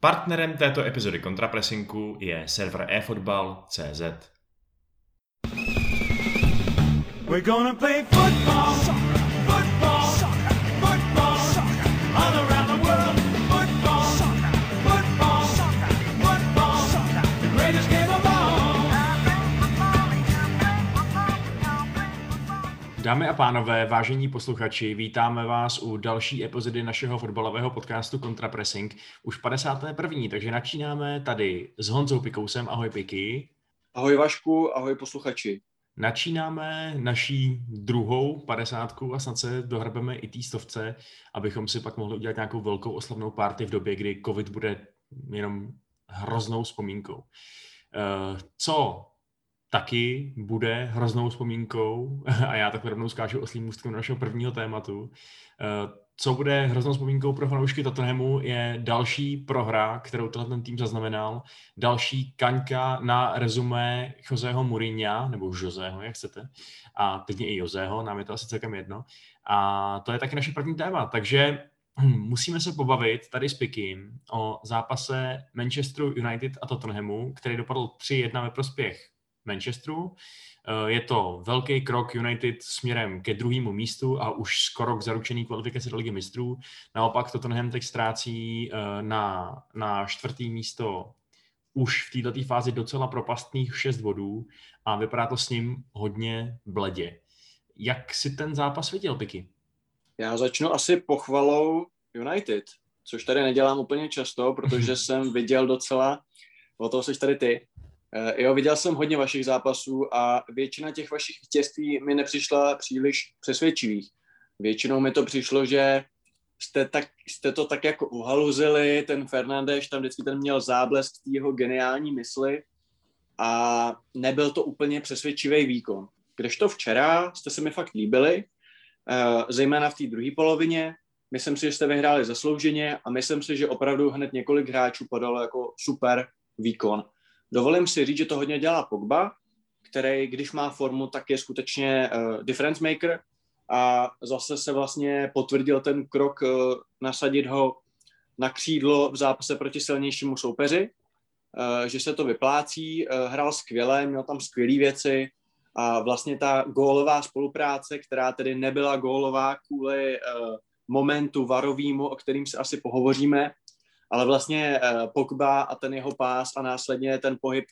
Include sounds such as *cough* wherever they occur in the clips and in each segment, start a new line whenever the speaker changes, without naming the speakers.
Partnerem této epizody kontrapresinku je server eFootball.cz. We're gonna play football, football, football, all around Dámy a pánové, vážení posluchači, vítáme vás u další epizody našeho fotbalového podcastu Contrapressing, už 51. Takže načínáme tady s Honzou Pikousem. Ahoj Piky.
Ahoj Vašku, ahoj posluchači.
Načínáme naší druhou padesátku a snad se dohrbeme i té stovce, abychom si pak mohli udělat nějakou velkou oslavnou party v době, kdy covid bude jenom hroznou vzpomínkou. Eh, co taky bude hroznou vzpomínkou, *laughs* a já tak rovnou skážu oslým můstkem našeho prvního tématu, eh, co bude hroznou vzpomínkou pro fanoušky Tottenhamu, je další prohra, kterou tenhle tým zaznamenal, další kaňka na rezumé Joseho Mourinha, nebo Joseho, jak chcete, a teď i Joseho, nám je to asi celkem jedno. A to je taky naše první téma, takže hm, musíme se pobavit tady s Pikim o zápase Manchesteru United a Tottenhamu, který dopadl 3-1 ve prospěch Manchesteru. Eh, je to velký krok United směrem ke druhému místu a už skoro k zaručený kvalifikaci do ligy mistrů. Naopak Tottenham teď ztrácí eh, na, na čtvrtý místo už v této fázi docela propastných 6 bodů a vypadá to s ním hodně bledě. Jak si ten zápas viděl, Piky?
Já začnu asi pochvalou United, což tady nedělám úplně často, protože *laughs* jsem viděl docela, o toho jsi tady ty, jo, viděl jsem hodně vašich zápasů a většina těch vašich vítězství mi nepřišla příliš přesvědčivých. Většinou mi to přišlo, že jste, tak, jste to tak jako uhaluzili, ten Fernandeš tam vždycky ten měl záblesk jeho geniální mysli a nebyl to úplně přesvědčivý výkon. Kdežto včera jste se mi fakt líbili, eh, zejména v té druhé polovině. Myslím si, že jste vyhráli zaslouženě a myslím si, že opravdu hned několik hráčů podalo jako super výkon. Dovolím si říct, že to hodně dělá Pogba, který, když má formu, tak je skutečně uh, difference maker a zase se vlastně potvrdil ten krok uh, nasadit ho na křídlo v zápase proti silnějšímu soupeři, uh, že se to vyplácí, uh, hrál skvěle, měl tam skvělé věci a vlastně ta gólová spolupráce, která tedy nebyla gólová kvůli uh, momentu varovýmu, o kterým se asi pohovoříme, ale vlastně uh, Pogba a ten jeho pás a následně ten pohyb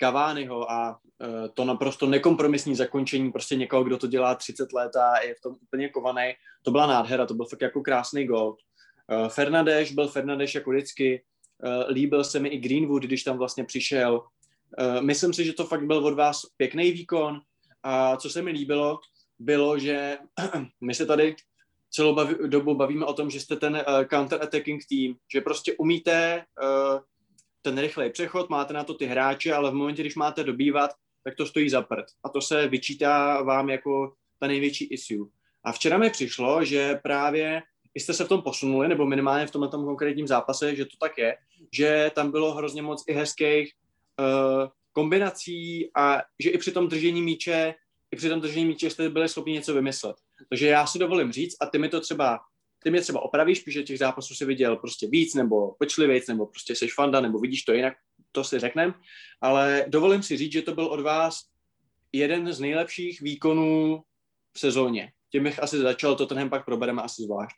Cavaniho a uh, to naprosto nekompromisní zakončení prostě někoho, kdo to dělá 30 let a je v tom úplně kovaný, to byla nádhera, to byl fakt jako krásný gol. Uh, Fernandeš byl Fernandeš jako vždycky, líbil se mi i Greenwood, když tam vlastně přišel. Myslím si, že to fakt byl od vás pěkný výkon a co se mi líbilo, bylo, že *clears throat* my se tady celou baví, dobu bavíme o tom, že jste ten uh, counter-attacking tým, že prostě umíte uh, ten rychlej přechod, máte na to ty hráče, ale v momentě, když máte dobývat, tak to stojí za prd. A to se vyčítá vám jako ta největší issue. A včera mi přišlo, že právě jste se v tom posunuli, nebo minimálně v tomhle tom konkrétním zápase, že to tak je, že tam bylo hrozně moc i hezkých uh, kombinací a že i při tom držení míče, i při tom držení míče jste byli schopni něco vymyslet. Takže já si dovolím říct, a ty mi to třeba, ty mě třeba opravíš, že těch zápasů si viděl prostě víc, nebo pečlivějc, nebo prostě seš fanda, nebo vidíš to jinak, to si řeknem, ale dovolím si říct, že to byl od vás jeden z nejlepších výkonů v sezóně. Tím bych asi začal, to tenhle pak probereme asi zvlášť.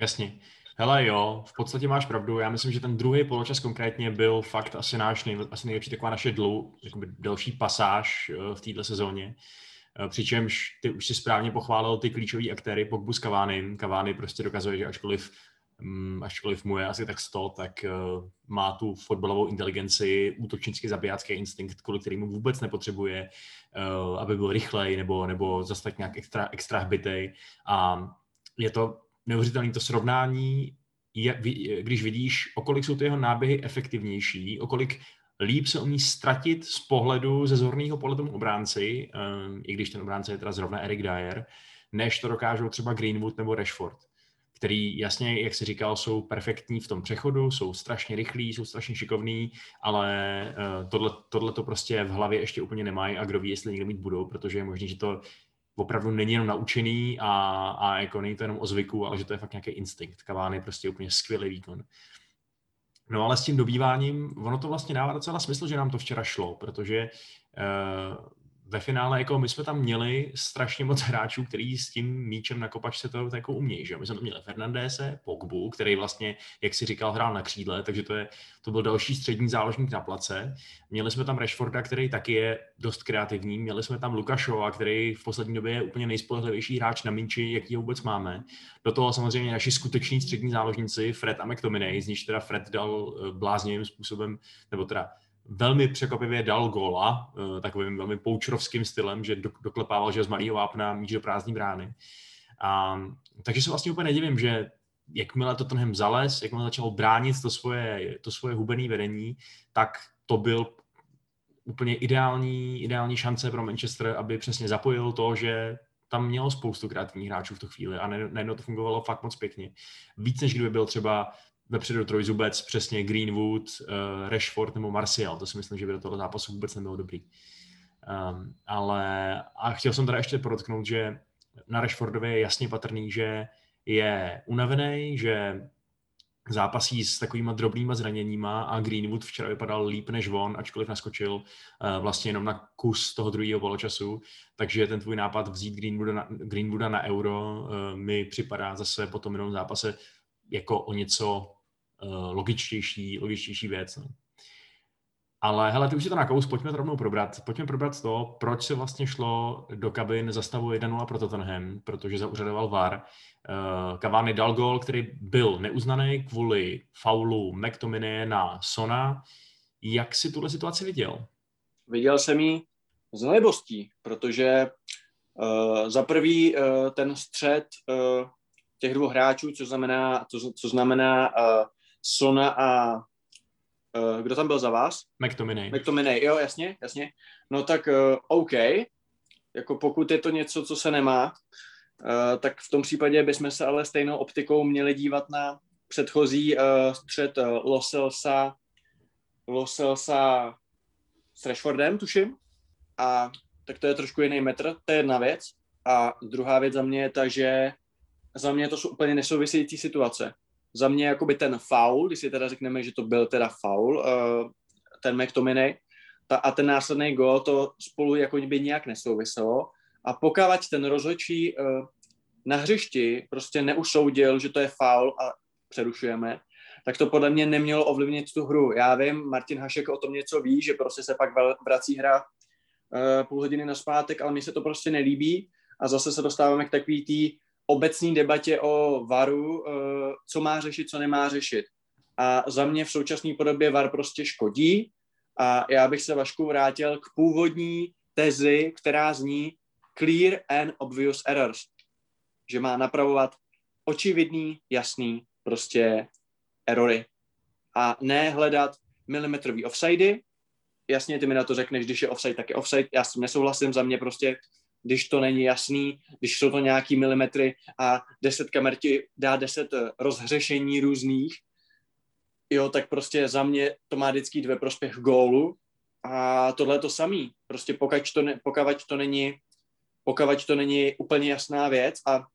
Jasně. Hele jo, v podstatě máš pravdu. Já myslím, že ten druhý poločas konkrétně byl fakt asi náš nej, asi nejlepší taková naše dlou, jakoby delší pasáž eh, v této sezóně. Eh, přičemž ty už si správně pochválil ty klíčové aktéry, Pogbu s Kavány. Kavány prostě dokazuje, že ačkoliv, um, ačkoliv mu je asi tak 100, tak uh, má tu fotbalovou inteligenci, útočnický zabijácký instinkt, kvůli kterému vůbec nepotřebuje, uh, aby byl rychlej nebo, nebo zase tak nějak extra, extra hbitej. A je to neuvěřitelné to srovnání, je, když vidíš, o kolik jsou ty jeho náběhy efektivnější, o kolik líp se umí ztratit z pohledu, ze zorného pohledu tomu obránci, um, i když ten obránce je teda zrovna Eric Dyer, než to dokážou třeba Greenwood nebo Rashford, který jasně, jak si říkal, jsou perfektní v tom přechodu, jsou strašně rychlí, jsou strašně šikovní, ale uh, tohle, tohle to prostě v hlavě ještě úplně nemají a kdo ví, jestli někdy mít budou, protože je možné, že to opravdu není jenom naučený a, a jako není to jenom o zvyku, ale že to je fakt nějaký instinkt. Kaván je prostě úplně skvělý výkon. No ale s tím dobýváním, ono to vlastně dává docela smysl, že nám to včera šlo, protože uh, ve finále jako my jsme tam měli strašně moc hráčů, kteří s tím míčem na kopačce to jako umějí. Že? My jsme tam měli Fernandese, Pogbu, který vlastně, jak si říkal, hrál na křídle, takže to, je, to byl další střední záložník na place. Měli jsme tam Rashforda, který taky je dost kreativní. Měli jsme tam Lukašova, který v poslední době je úplně nejspolehlivější hráč na míči, jaký ho vůbec máme. Do toho samozřejmě naši skuteční střední záložníci Fred a McTominay, z níž teda Fred dal eh, bláznivým způsobem, nebo teda velmi překvapivě dal góla, eh, takovým velmi poučrovským stylem, že doklepával, že z malého vápna míč do prázdní brány. A, takže se vlastně úplně nedivím, že jakmile to tenhle zales, jakmile začal bránit to svoje, to svoje hubené vedení, tak to byl úplně ideální, ideální šance pro Manchester, aby přesně zapojil to, že tam mělo spoustu kreativních hráčů v tu chvíli a najednou to fungovalo fakt moc pěkně. Víc než kdyby byl třeba vepředu trojzubec, přesně Greenwood, uh, Rashford nebo Martial. To si myslím, že by do toho zápasu vůbec nebylo dobrý. Um, ale a chtěl jsem teda ještě podotknout, že na Rashfordově je jasně patrný, že je unavený, že zápasí s takovýma drobnýma zraněníma a Greenwood včera vypadal líp než on, ačkoliv naskočil uh, vlastně jenom na kus toho druhého poločasu, takže ten tvůj nápad vzít Greenwooda na, Greenwooda na euro uh, mi připadá zase po tom jenom zápase jako o něco logičtější, logičtější věc. No. Ale hele, ty už si to nakous, pojďme to rovnou probrat. Pojďme probrat to, proč se vlastně šlo do kabin za stavu 1-0 pro Tottenham, protože zauřadoval VAR. Uh, Cavani dal gol, který byl neuznaný kvůli faulu McTominay na Sona. Jak si tuhle situaci viděl?
Viděl jsem ji z nelibostí, protože uh, za prvý uh, ten střed uh, těch dvou hráčů, co znamená, co, co znamená uh, Sona a uh, kdo tam byl za vás?
McTominay.
McTominay, jo, jasně, jasně. No tak uh, OK, jako pokud je to něco, co se nemá, uh, tak v tom případě bychom se ale stejnou optikou měli dívat na předchozí uh, střed uh, Loselsa, Loselsa s Rashfordem, tuším. A tak to je trošku jiný metr, to je jedna věc. A druhá věc za mě je ta, že za mě to jsou úplně nesouvisející situace. Za mě jakoby ten foul, když si teda řekneme, že to byl teda foul, uh, ten McTominay, ta, a ten následný gol, to spolu jako by nějak nesouviselo. A pokud ten rozhodčí uh, na hřišti prostě neusoudil, že to je foul a přerušujeme, tak to podle mě nemělo ovlivnit tu hru. Já vím, Martin Hašek o tom něco ví, že prostě se pak vrací hra uh, půl hodiny na zpátek, ale mně se to prostě nelíbí a zase se dostáváme k takový tý obecní debatě o VARu, eh, co má řešit, co nemá řešit. A za mě v současné podobě VAR prostě škodí a já bych se Vašku vrátil k původní tezi, která zní clear and obvious errors. Že má napravovat očividný, jasný prostě erory. A ne hledat milimetrový offsidy. Jasně, ty mi na to řekneš, když je offside, tak je offside. Já s tím nesouhlasím, za mě prostě když to není jasný, když jsou to nějaký milimetry a deset kamer ti dá deset eh, rozhřešení různých, jo, tak prostě za mě to má vždycky dvě prospěch gólu a tohle je to samý. Prostě pokud to, ne, pokud to není pokud to není úplně jasná věc a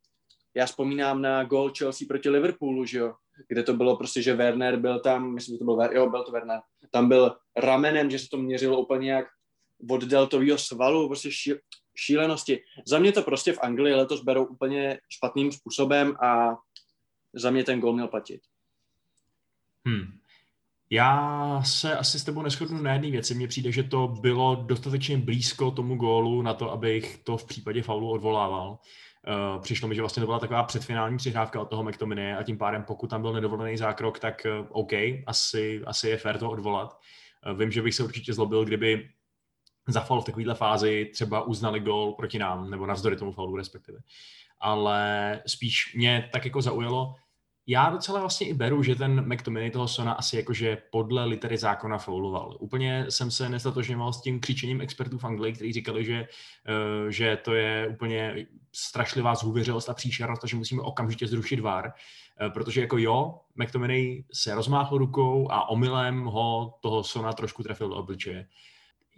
já vzpomínám na gól Chelsea proti Liverpoolu, že jo, kde to bylo prostě, že Werner byl tam, myslím, že to byl, jo, byl to Werner, tam byl ramenem, že se to měřilo úplně jak od deltového svalu, prostě šíl, šílenosti. Za mě to prostě v Anglii letos berou úplně špatným způsobem a za mě ten gol měl platit.
Hmm. Já se asi s tebou neschodnu na jedné věci. Mně přijde, že to bylo dostatečně blízko tomu gólu na to, abych to v případě faulu odvolával. Uh, přišlo mi, že vlastně to byla taková předfinální přihrávka od toho McTominay a tím pádem, pokud tam byl nedovolený zákrok, tak uh, OK, asi, asi je fér to odvolat. Uh, vím, že bych se určitě zlobil, kdyby za faul v takovéhle fázi třeba uznali gol proti nám, nebo navzdory tomu faulu respektive. Ale spíš mě tak jako zaujalo, já docela vlastně i beru, že ten McTominay toho Sona asi jakože podle litery zákona fauloval. Úplně jsem se nestatožňoval s tím křičením expertů v Anglii, kteří říkali, že, uh, že to je úplně strašlivá zhůvěřilost a příšernost, že musíme okamžitě zrušit VAR, uh, protože jako jo, McTominay se rozmáhl rukou a omylem ho toho Sona trošku trefil do obličeje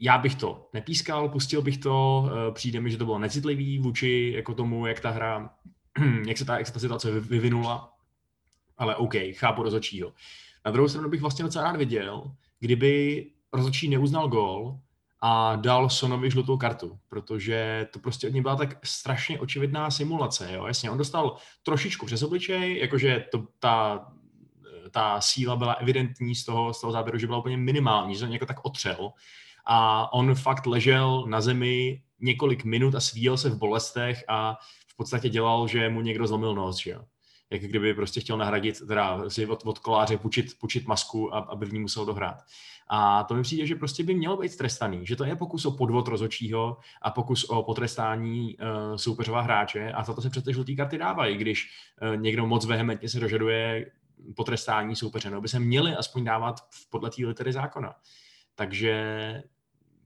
já bych to nepískal, pustil bych to, eh, přijde mi, že to bylo necitlivý vůči jako tomu, jak ta hra, *clears throat* jak se ta, jak se ta situace vyvinula, ale OK, chápu rozhodčího. Na druhou stranu bych vlastně docela rád viděl, kdyby rozhodčí neuznal gól a dal Sonovi žlutou kartu, protože to prostě od něj byla tak strašně očividná simulace. Jo? Jasně, on dostal trošičku přes obličej, jakože to, ta, ta síla byla evidentní z toho, z toho záběru, že byla úplně minimální, že on jako tak otřel a on fakt ležel na zemi několik minut a svíjel se v bolestech a v podstatě dělal, že mu někdo zlomil nos, že jo. Jak kdyby prostě chtěl nahradit, teda si od, od koláře půjčit, půjčit masku, aby v ní musel dohrát. A to mi přijde, že prostě by mělo být trestaný, že to je pokus o podvod rozočího a pokus o potrestání uh, soupeřova hráče a za to se přece žlutý karty dávají, když uh, někdo moc vehementně se dožaduje potrestání soupeře. No by se měli aspoň dávat podle té litery zákona. Takže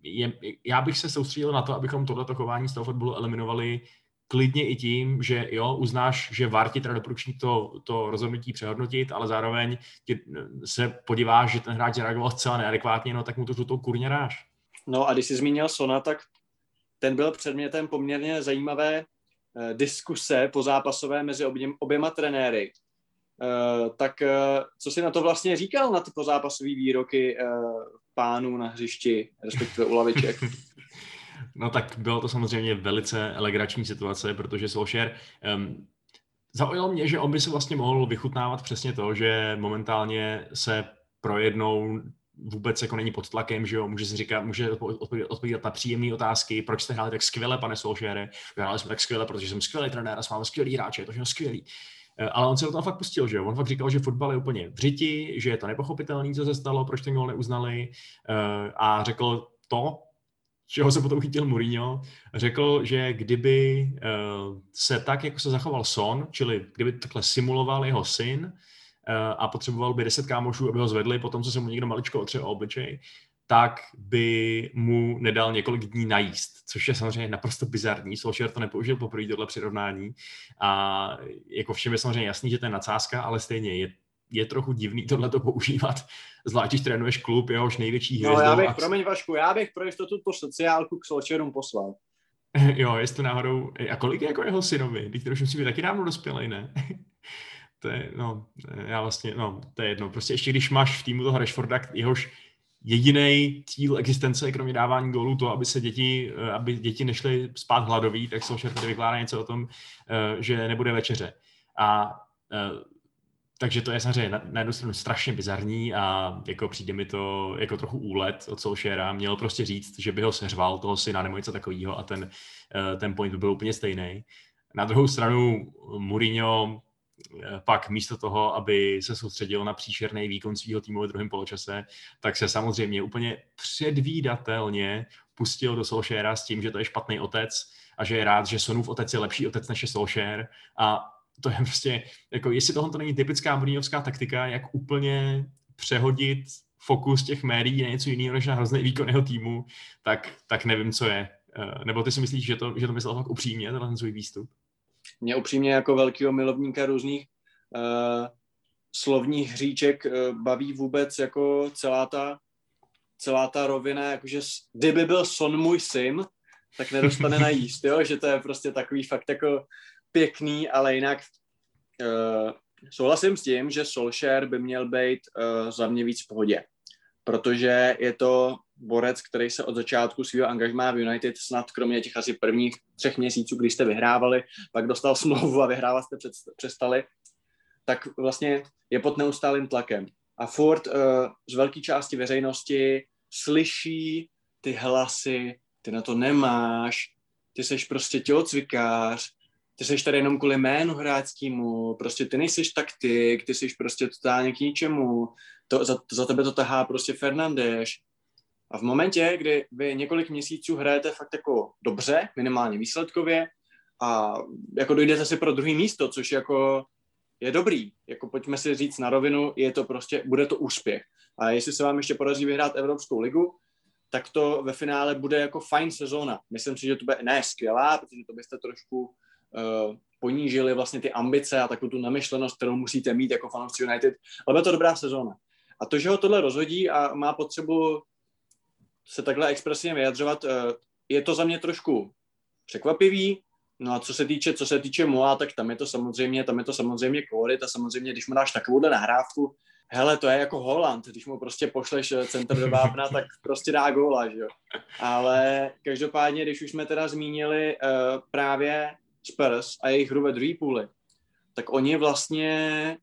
je, já bych se soustředil na to, abychom tohleto chování z toho fotbalu eliminovali klidně i tím, že jo, uznáš, že VAR ti teda doporučí to, to rozhodnutí přehodnotit, ale zároveň ti se podíváš, že ten hráč reagoval zcela neadekvátně, no tak mu to žlutou kurně dáš.
No a když jsi zmínil Sona, tak ten byl předmětem poměrně zajímavé eh, diskuse pozápasové mezi obě, oběma trenéry. Eh, tak eh, co si na to vlastně říkal, na ty pozápasové výroky eh, pánů na hřišti, respektive u laviček? *laughs*
No tak bylo to samozřejmě velice legrační situace, protože Solskjaer um, zaujalo mě, že on by se vlastně mohl vychutnávat přesně to, že momentálně se projednou vůbec jako není pod tlakem, že jo, může si říkat, může odpovídat, na příjemné otázky, proč jste hráli tak skvěle, pane Solskjaere, hráli jsme tak skvěle, protože jsem skvělý trenér a s vámi skvělý hráč, je to že skvělý. Eh, ale on se do toho fakt pustil, že jo? On fakt říkal, že fotbal je úplně v řiti, že je to nepochopitelné, co se stalo, proč ten gol neuznali eh, a řekl to, čeho se potom chytil Mourinho, řekl, že kdyby eh, se tak, jako se zachoval Son, čili kdyby takhle simuloval jeho syn a potřeboval by 10 kámošů, aby ho zvedli potom, co se mu někdo maličko otřel o obličej, tak by mu nedal několik dní najíst, což je samozřejmě naprosto bizarní. Solskjaer to nepoužil poprvé tohle přirovnání a jako všem je samozřejmě jasný, že to je nadsázka, ale stejně je, je trochu divný tohle to používat, zvlášť když trénuješ klub, jehož největší hvězdou.
No já bych, a... promiň Vašku, já bych pro jistotu po sociálku k Solskjaerům poslal. *laughs*
jo, jestli náhodou, a kolik je jako jeho synovi? Teď to už musí být taky dávno dospělej, ne? *laughs* to je, no, já vlastně, no, to je jedno. Prostě ještě když máš v týmu toho Rashforda, jehož jediný cíl existence, kromě dávání gólů, to, aby se děti, eh, aby děti nešly spát hladoví, tak Solskjaer tady vykládá něco o tom, eh, že nebude večeře. A eh, takže to je samozřejmě na, na jednu stranu strašně bizarní a jako přijde mi to jako trochu úlet od Solskjaera. Měl prostě říct, že by ho seřval toho syna nebo něco takového a ten, ten point by byl úplně stejný. Na druhou stranu Mourinho pak místo toho, aby se soustředil na příšerný výkon svého týmu ve druhém poločase, tak se samozřejmě úplně předvídatelně pustil do Solskjaera s tím, že to je špatný otec a že je rád, že Sonův otec je lepší otec než je Solskjaer a to je prostě, jako jestli tohle to není typická Mourinhovská taktika, jak úplně přehodit fokus těch médií na něco jiného než na hrozný výkon jeho týmu, tak, tak nevím, co je. Eh, nebo ty si myslíš, že to, že to myslel fakt upřímně, tenhle svůj výstup?
Mě upřímně jako velkého milovníka různých uh, slovních hříček uh, baví vůbec jako celá ta, celá ta rovina, jakože kdyby byl Son můj syn, tak nedostane na jíst, jo? že to je prostě takový fakt jako pěkný, ale jinak uh, souhlasím s tím, že Solskjaer by měl být uh, za mě víc v pohodě, protože je to borec, který se od začátku svého angažmá v United snad kromě těch asi prvních třech měsíců, kdy jste vyhrávali, pak dostal smlouvu a vyhrávat jste přestali, tak vlastně je pod neustálým tlakem. A furt uh, z velké části veřejnosti slyší ty hlasy, ty na to nemáš, ty seš prostě tělocvikář, ty seš tady jenom kvůli jménu hráčskému, prostě ty nejseš taktik, ty seš prostě totálně k ničemu, to, za, za tebe to tahá prostě Fernandeš, a v momentě, kdy vy několik měsíců hrajete fakt jako dobře, minimálně výsledkově, a jako dojdete si pro druhý místo, což jako je dobrý. Jako pojďme si říct na rovinu, je to prostě, bude to úspěch. A jestli se vám ještě podaří vyhrát Evropskou ligu, tak to ve finále bude jako fajn sezóna. Myslím si, že to bude ne skvělá, protože to byste trošku ponížili vlastně ty ambice a takovou tu namyšlenost, kterou musíte mít jako fanoušci United, ale bude to dobrá sezóna. A to, že ho tohle rozhodí a má potřebu se takhle expresivně vyjadřovat, eh, je to za mě trošku překvapivý, No a co se týče, co se týče Moa, tak tam je to samozřejmě, tam je to samozřejmě kolorit a samozřejmě, když mu dáš takovouhle nahrávku, hele, to je jako Holland, když mu prostě pošleš eh, centr do vápna, *laughs* tak prostě dá góla, že jo. Ale každopádně, když už jsme teda zmínili uh, právě Spurs a jejich hru ve druhé půli, tak oni vlastně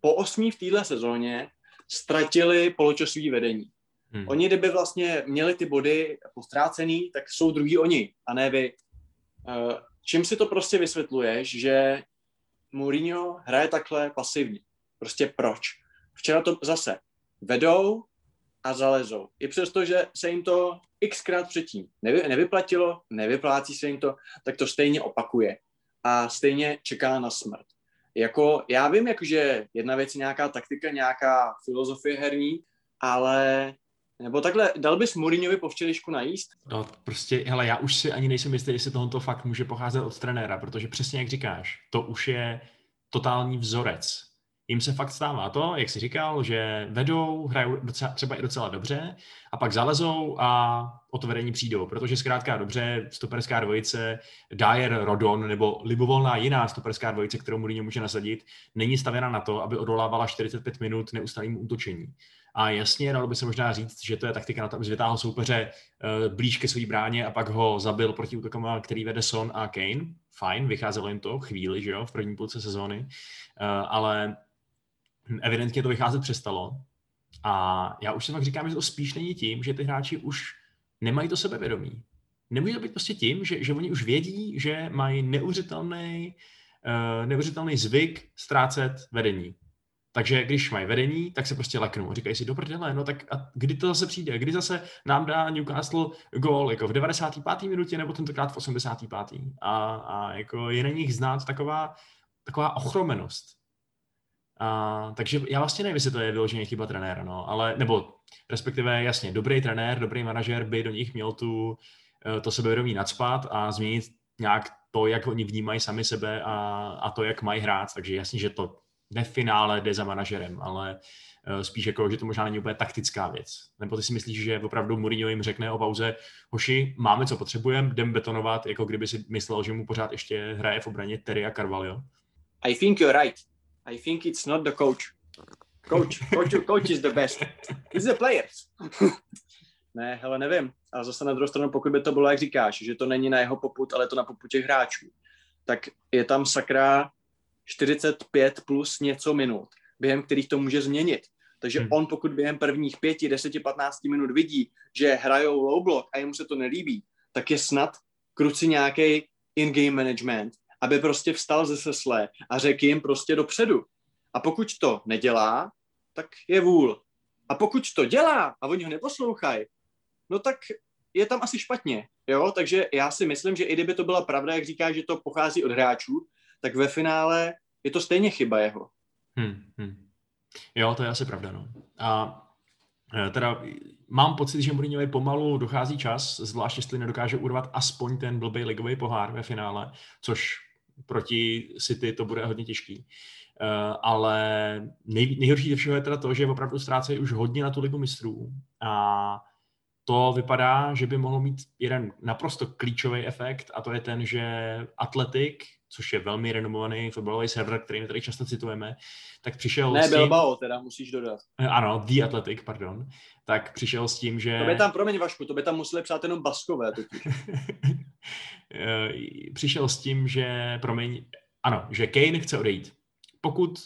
po osmí v téhle sezóně ztratili poločasový vedení. Hmm. Oni, kdyby vlastně měli ty body postrácený, tak jsou druhý oni, a ne vy. Uh, čím si to prostě vysvětluješ, že Mourinho hraje takhle pasivně? Prostě proč? Včera to zase vedou a zalezou. I přesto, že se jim to xkrát předtím nevy, nevyplatilo, nevyplácí se jim to, tak to stejně opakuje a stejně čeká na smrt. Jako, já vím, že jedna věc je nějaká taktika, nějaká filozofie herní, ale nebo takhle, dal bys Mourinhovi po včelišku najíst?
No prostě, hele, já už si ani nejsem jistý, jestli tohoto fakt může pocházet od trenéra, protože přesně jak říkáš, to už je totální vzorec jim se fakt stává to, jak jsi říkal, že vedou, hrajou docela, třeba i docela dobře a pak zalezou a o to vedení přijdou, protože zkrátka dobře stoperská dvojice, Dyer, Rodon nebo libovolná jiná stoperská dvojice, kterou Mourinho může nasadit, není stavěna na to, aby odolávala 45 minut neustálým útočení. A jasně, dalo by se možná říct, že to je taktika na to, aby soupeře uh, blíž ke své bráně a pak ho zabil proti útokům, který vede Son a Kane. Fajn, vycházelo jim to chvíli, že jo, v první půlce sezóny. Uh, ale evidentně to vycházet přestalo. A já už se fakt říkám, že to spíš není tím, že ty hráči už nemají to sebevědomí. Nemůže to být prostě tím, že, že oni už vědí, že mají neuvěřitelný, uh, neuvěřitelný zvyk ztrácet vedení. Takže když mají vedení, tak se prostě leknou. Říkají si, do no tak a kdy to zase přijde? Kdy zase nám dá Newcastle gól, jako v 95. minutě nebo tentokrát v 85. A, a jako je na nich znát taková, taková ochromenost. A, takže já vlastně nevím, jestli to je vyloženě chyba trenéra, no, ale, nebo respektive jasně, dobrý trenér, dobrý manažer by do nich měl tu, eh, to sebevědomí nadspat a změnit nějak to, jak oni vnímají sami sebe a, a to, jak mají hrát. Takže jasně, že to ne v finále jde za manažerem, ale uh, spíš jako, že to možná není úplně taktická věc. Nebo ty si myslíš, že opravdu Mourinho jim řekne o pauze, hoši, máme co potřebujeme, jdem betonovat, jako kdyby si myslel, že mu pořád ještě hraje v obraně Terry a Carvalho?
I think you're right. I think it's not the coach. Coach, coach, coach is the best. It's the players. *laughs* ne, hele, nevím. A zase na druhou stranu, pokud by to bylo, jak říkáš, že to není na jeho poput, ale to na poput těch hráčů, tak je tam sakra 45 plus něco minut, během kterých to může změnit. Takže hmm. on, pokud během prvních 5, 10, 15 minut vidí, že hrajou low block a jemu se to nelíbí, tak je snad kruci nějaký in-game management, aby prostě vstal ze sesle a řekl jim prostě dopředu. A pokud to nedělá, tak je vůl. A pokud to dělá a oni ho neposlouchají, no tak je tam asi špatně. Jo? Takže já si myslím, že i kdyby to byla pravda, jak říká, že to pochází od hráčů, tak ve finále je to stejně chyba jeho.
Hmm, hmm. Jo, to je asi pravda. No. A e, teda mám pocit, že Mourinhovi pomalu dochází čas, zvlášť jestli nedokáže urvat aspoň ten blbý ligový pohár ve finále, což proti City to bude hodně těžký. Uh, ale nej, nejhorší ze všeho je teda to, že opravdu ztrácejí už hodně na tu ligu mistrů a to vypadá, že by mohlo mít jeden naprosto klíčový efekt a to je ten, že Atletik, což je velmi renomovaný fotbalový server, který my tady často citujeme, tak přišel
ne, s tím... Bilbao teda musíš dodat.
Eh, ano, The Athletic, pardon. Tak přišel s tím, že...
To by tam, promiň Vašku, to by tam museli psát jenom baskové *laughs*
Eh, přišel s tím, že, promiň, ano, že Kane chce odejít. Pokud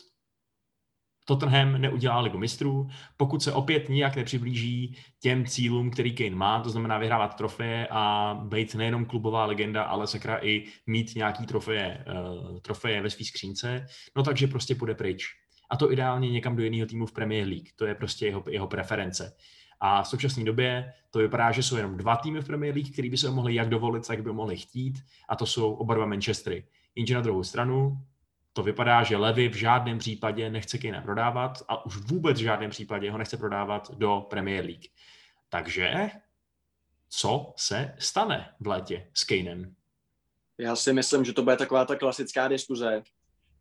Tottenham neudělá ligu mistrů, pokud se opět nijak nepřiblíží těm cílům, který Kane má, to znamená vyhrávat trofeje a být nejenom klubová legenda, ale sakra i mít nějaký trofeje, uh, trofeje ve své skřínce, no takže prostě půjde pryč. A to ideálně někam do jiného týmu v Premier League. To je prostě jeho, jeho preference. A v současné době to vypadá, že jsou jenom dva týmy v Premier League, který by se mohli jak dovolit, tak by mohli chtít, a to jsou oba dva Manchestery. Jenže na druhou stranu to vypadá, že Levy v žádném případě nechce Kane prodávat a už vůbec v žádném případě ho nechce prodávat do Premier League. Takže co se stane v létě s Kanem?
Já si myslím, že to bude taková ta klasická diskuze,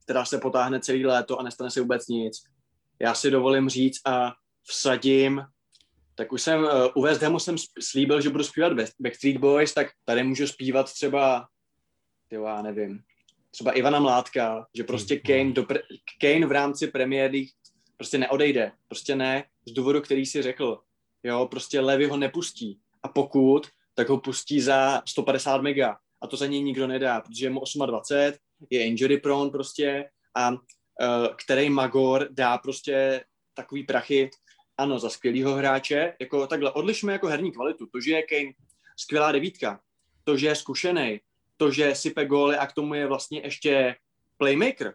která se potáhne celý léto a nestane se vůbec nic. Já si dovolím říct a vsadím tak už jsem uh, u West Hamu jsem slíbil, že budu zpívat Backstreet Boys, tak tady můžu zpívat třeba, tyjo, já nevím, třeba Ivana Mládka, že prostě hmm. Kane, do pre, Kane v rámci Premier League prostě neodejde. Prostě ne z důvodu, který si řekl. Jo, prostě Levy ho nepustí. A pokud, tak ho pustí za 150 mega. A to za něj nikdo nedá, protože je mu 28, je injury prone prostě a uh, který Magor dá prostě takový prachy, ano, za skvělýho hráče, jako takhle, odlišme jako herní kvalitu, to, že je Kane skvělá devítka, to, že je zkušený, to, že sype góly a k tomu je vlastně ještě playmaker,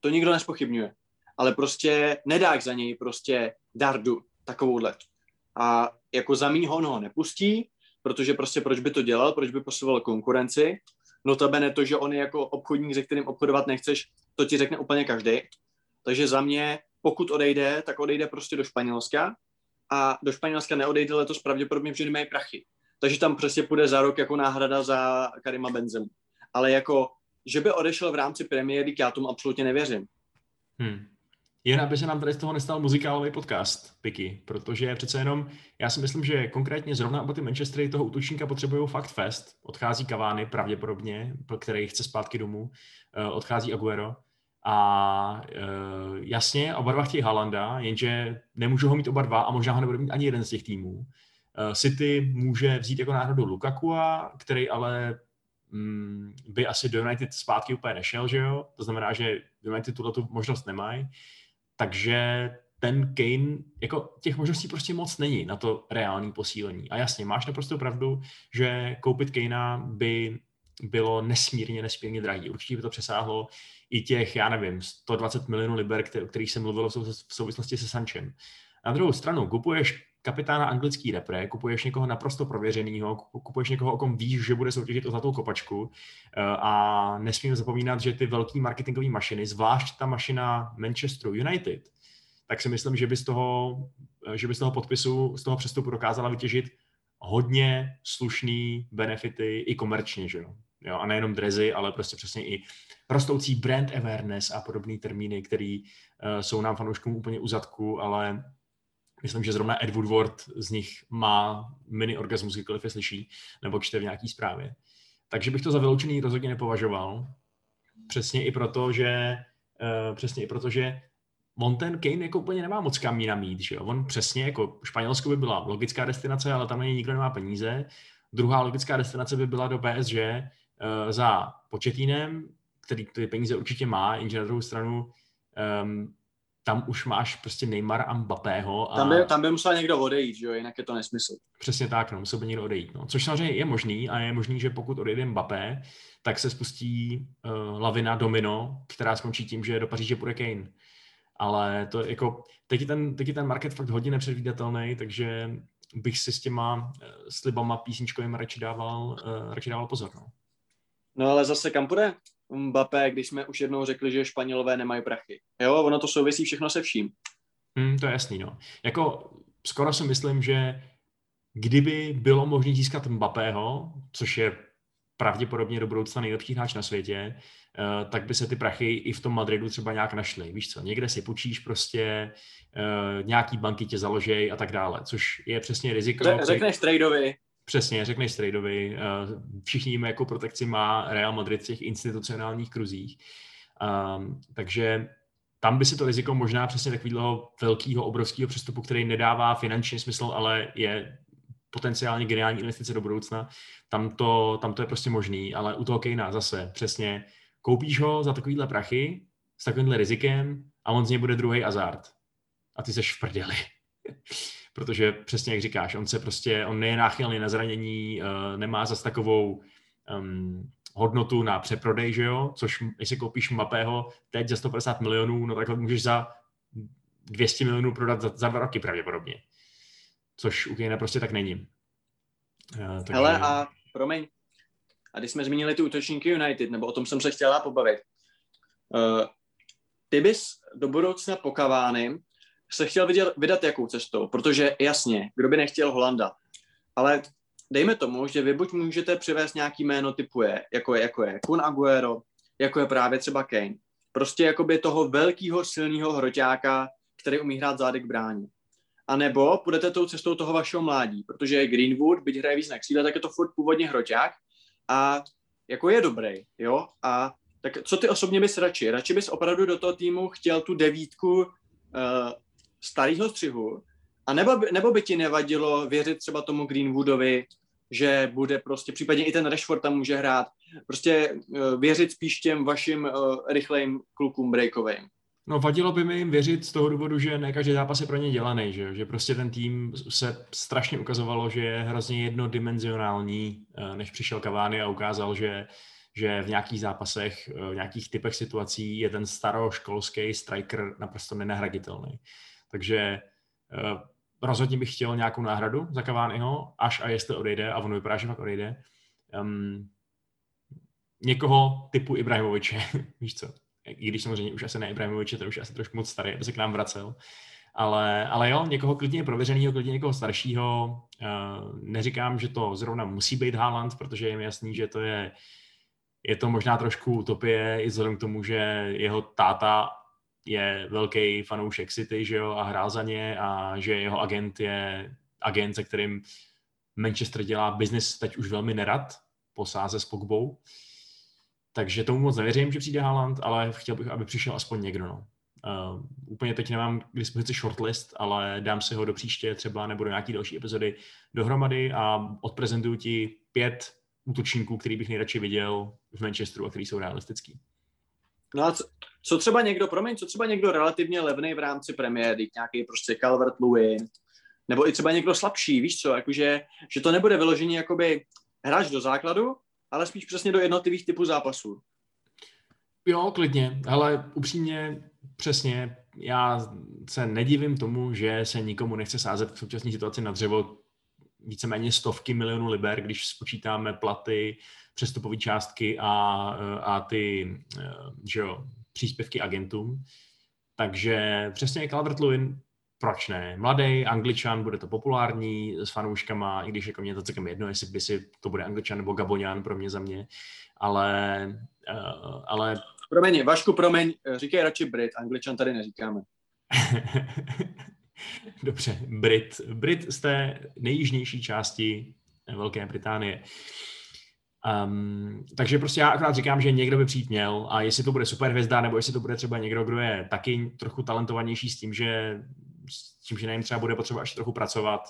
to nikdo nespochybňuje. Ale prostě nedáš za něj prostě dardu takovouhle. A jako za mýho on ho nepustí, protože prostě proč by to dělal, proč by posiloval konkurenci. Notabene to, že on je jako obchodník, se kterým obchodovat nechceš, to ti řekne úplně každý. Takže za mě, pokud odejde, tak odejde prostě do Španělska a do Španělska neodejde letos pravděpodobně, protože nemají prachy. Takže tam přesně půjde za rok jako náhrada za Karima Benzemu. Ale jako, že by odešel v rámci premiéry, já tomu absolutně nevěřím.
Hmm. Jen aby se nám tady z toho nestal muzikálový podcast, Piky, protože přece jenom, já si myslím, že konkrétně zrovna oba ty Manchestery toho útočníka potřebují fakt fest. Odchází Kavány pravděpodobně, který chce zpátky domů, eh, odchází Aguero. A uh, jasně, oba dva chtějí Halanda, jenže nemůžou ho mít oba dva a možná ho nebude mít ani jeden z těch týmů. Uh, City může vzít jako náhradu Lukakua, který ale mm, by asi do United zpátky úplně nešel, že jo? To znamená, že United tuto tu možnost nemají. Takže ten Kane, jako těch možností prostě moc není na to reální posílení. A jasně, máš naprosto pravdu, že koupit Kanea by bylo nesmírně, nesmírně drahý. Určitě by to přesáhlo i těch, já nevím, 120 milionů liber, o kterých jsem mluvil v souvislosti se Sanchem. Na druhou stranu, kupuješ kapitána anglický repre, kupuješ někoho naprosto prověřeného, kupuješ někoho, o kom víš, že bude soutěžit o zlatou kopačku eh, a nesmím zapomínat, že ty velké marketingové mašiny, zvlášť ta mašina Manchester United, tak si myslím, že by z toho, eh, že by z toho podpisu, z toho přestupu dokázala vytěžit hodně slušný benefity i komerčně, že jo. jo a nejenom drezy, ale prostě přesně i rostoucí brand awareness a podobné termíny, které uh, jsou nám fanouškům úplně u zadku, ale Myslím, že zrovna Ed Woodward z nich má mini orgasmus, kdykoliv je slyší, nebo čte v nějaký zprávě. Takže bych to za vyloučený rozhodně nepovažoval. Přesně i proto, že uh, přesně i proto, že on ten Kane jako úplně nemá moc kam jinam mít, že jo? On přesně jako Španělsko by byla logická destinace, ale tam ani nikdo nemá peníze. Druhá logická destinace by byla do PSG uh, za početínem, který ty peníze určitě má, jenže na druhou stranu um, tam už máš prostě Neymar a Mbappého. A...
Tam, by, tam by musel někdo odejít, že jo, jinak je to nesmysl.
Přesně tak, no, musel by někdo odejít. No. Což samozřejmě je možný a je možný, že pokud odejde Mbappé, tak se spustí uh, lavina domino, která skončí tím, že do Paříže půjde Kane. Ale to jako, teď je ten, teď je ten market fakt hodně nepředvídatelný, takže bych si s těma uh, slibama písničkovým radši dával, uh, radši dával pozor. No.
no ale zase kam půjde? Mbappé, když jsme už jednou řekli, že Španělové nemají prachy. Jo, ono to souvisí všechno se vším.
Hmm, to je jasný, no. Jako skoro si myslím, že kdyby bylo možné získat Mbappého, což je pravděpodobně do budoucna nejlepší hráč na světě, uh, tak by se ty prachy i v tom Madridu třeba nějak našly. Víš co, někde si počíš prostě, uh, nějaký banky tě založej a tak dále, což je přesně riziko.
Řekneš tradeovi,
Přesně, řekneš tradeovi. Eh, všichni víme, jakou protekci má Real Madrid v těch institucionálních kruzích. Um, takže tam by si to riziko možná přesně takového velkého, obrovského přestupu, který nedává finanční smysl, ale je potenciálně geniální investice do budoucna, tam to, tam to je prostě možný, ale u toho Kejna zase přesně koupíš ho za takovýhle prachy s takovýmhle rizikem a on z něj bude druhý azart. A ty seš v prdeli *laughs* protože přesně jak říkáš, on se prostě, on je náchylný na zranění, uh, nemá zas takovou um, hodnotu na přeprodej, že jo, což jestli koupíš Mapého teď za 150 milionů, no tak můžeš za 200 milionů prodat za, za dva roky pravděpodobně. Což u Kejna prostě tak není.
Uh. Hele a promiň, a když jsme zmínili ty útočníky United, nebo o tom jsem se chtěla pobavit, uh, ty bys do budoucna po Kavány se chtěl vyděl, vydat jakou cestou, protože jasně, kdo by nechtěl Holanda, ale dejme tomu, že vy buď můžete přivést nějaký jméno typu je, jako je, jako je Kun Aguero, jako je právě třeba Kane. Prostě jakoby toho velkého silného hroťáka, který umí hrát zády k. A nebo půjdete tou cestou toho vašeho mládí, protože Greenwood, byť hraje víc na křídle, tak je to furt původně hroťák a jako je dobrý, jo? A tak co ty osobně bys radši? Radši bys opravdu do toho týmu chtěl tu devítku starého střihu, a nebo by, nebo by ti nevadilo věřit třeba tomu Greenwoodovi, že bude prostě, případně i ten Rashford tam může hrát, prostě uh, věřit spíš těm vašim uh, rychlejm klukům breakovým.
No vadilo by mi jim věřit z toho důvodu, že ne každý zápas je pro ně dělaný, že, že prostě ten tým se strašně ukazovalo, že je hrozně jednodimenzionální, uh, než přišel Cavani a ukázal, že že v nějakých zápasech, v nějakých typech situací je ten staroškolský striker naprosto nenahraditelný. Takže rozhodně bych chtěl nějakou náhradu za Cavaniho, až a jestli odejde, a ono vypadá, že fakt odejde. Um, někoho typu Ibrahimoviče, *laughs* víš co, i když samozřejmě už asi ne Ibrahimoviče, to už asi trošku moc starý, aby se k nám vracel. Ale, ale jo, někoho klidně prověřeného, klidně někoho staršího. Uh, neříkám, že to zrovna musí být Haaland, protože je mi jasný, že to je, je to možná trošku utopie, i vzhledem k tomu, že jeho táta je velký fanoušek City, že jo, a hrál za ně a že jeho agent je agent, se kterým Manchester dělá biznis teď už velmi nerad po sáze s Pogbou. Takže tomu moc nevěřím, že přijde Haaland, ale chtěl bych, aby přišel aspoň někdo. No. Uh, úplně teď nemám k dispozici shortlist, ale dám si ho do příště třeba nebo do nějaký další epizody dohromady a odprezentuju ti pět útočníků, který bych nejradši viděl v Manchesteru a který jsou realistický.
No a co, co třeba někdo, promiň, co třeba někdo relativně levný v rámci premiéry, nějaký prostě Calvert Lewin, nebo i třeba někdo slabší, víš co, jakože, že to nebude vyložení jakoby hráč do základu, ale spíš přesně do jednotlivých typů zápasů.
Jo, klidně, ale upřímně, přesně, já se nedivím tomu, že se nikomu nechce sázet v současné situaci na dřevo víceméně stovky milionů liber, když spočítáme platy, přestupové částky a, a ty že jo, příspěvky agentům. Takže přesně Calvert Lewin, proč ne? Mladý angličan, bude to populární s fanouškama, i když jako mě to celkem jedno, jestli by si to bude angličan nebo gabonian pro mě za mě, ale, uh, ale...
Promiň, Vašku, promiň, říkej radši Brit, angličan tady neříkáme. *laughs* *laughs*
Dobře, Brit. Brit z té nejjižnější části Velké Británie. Um, takže prostě já akorát říkám, že někdo by přijít měl a jestli to bude super hvězda, nebo jestli to bude třeba někdo, kdo je taky trochu talentovanější s tím, že, s tím, že nevím, třeba bude potřeba ještě trochu pracovat,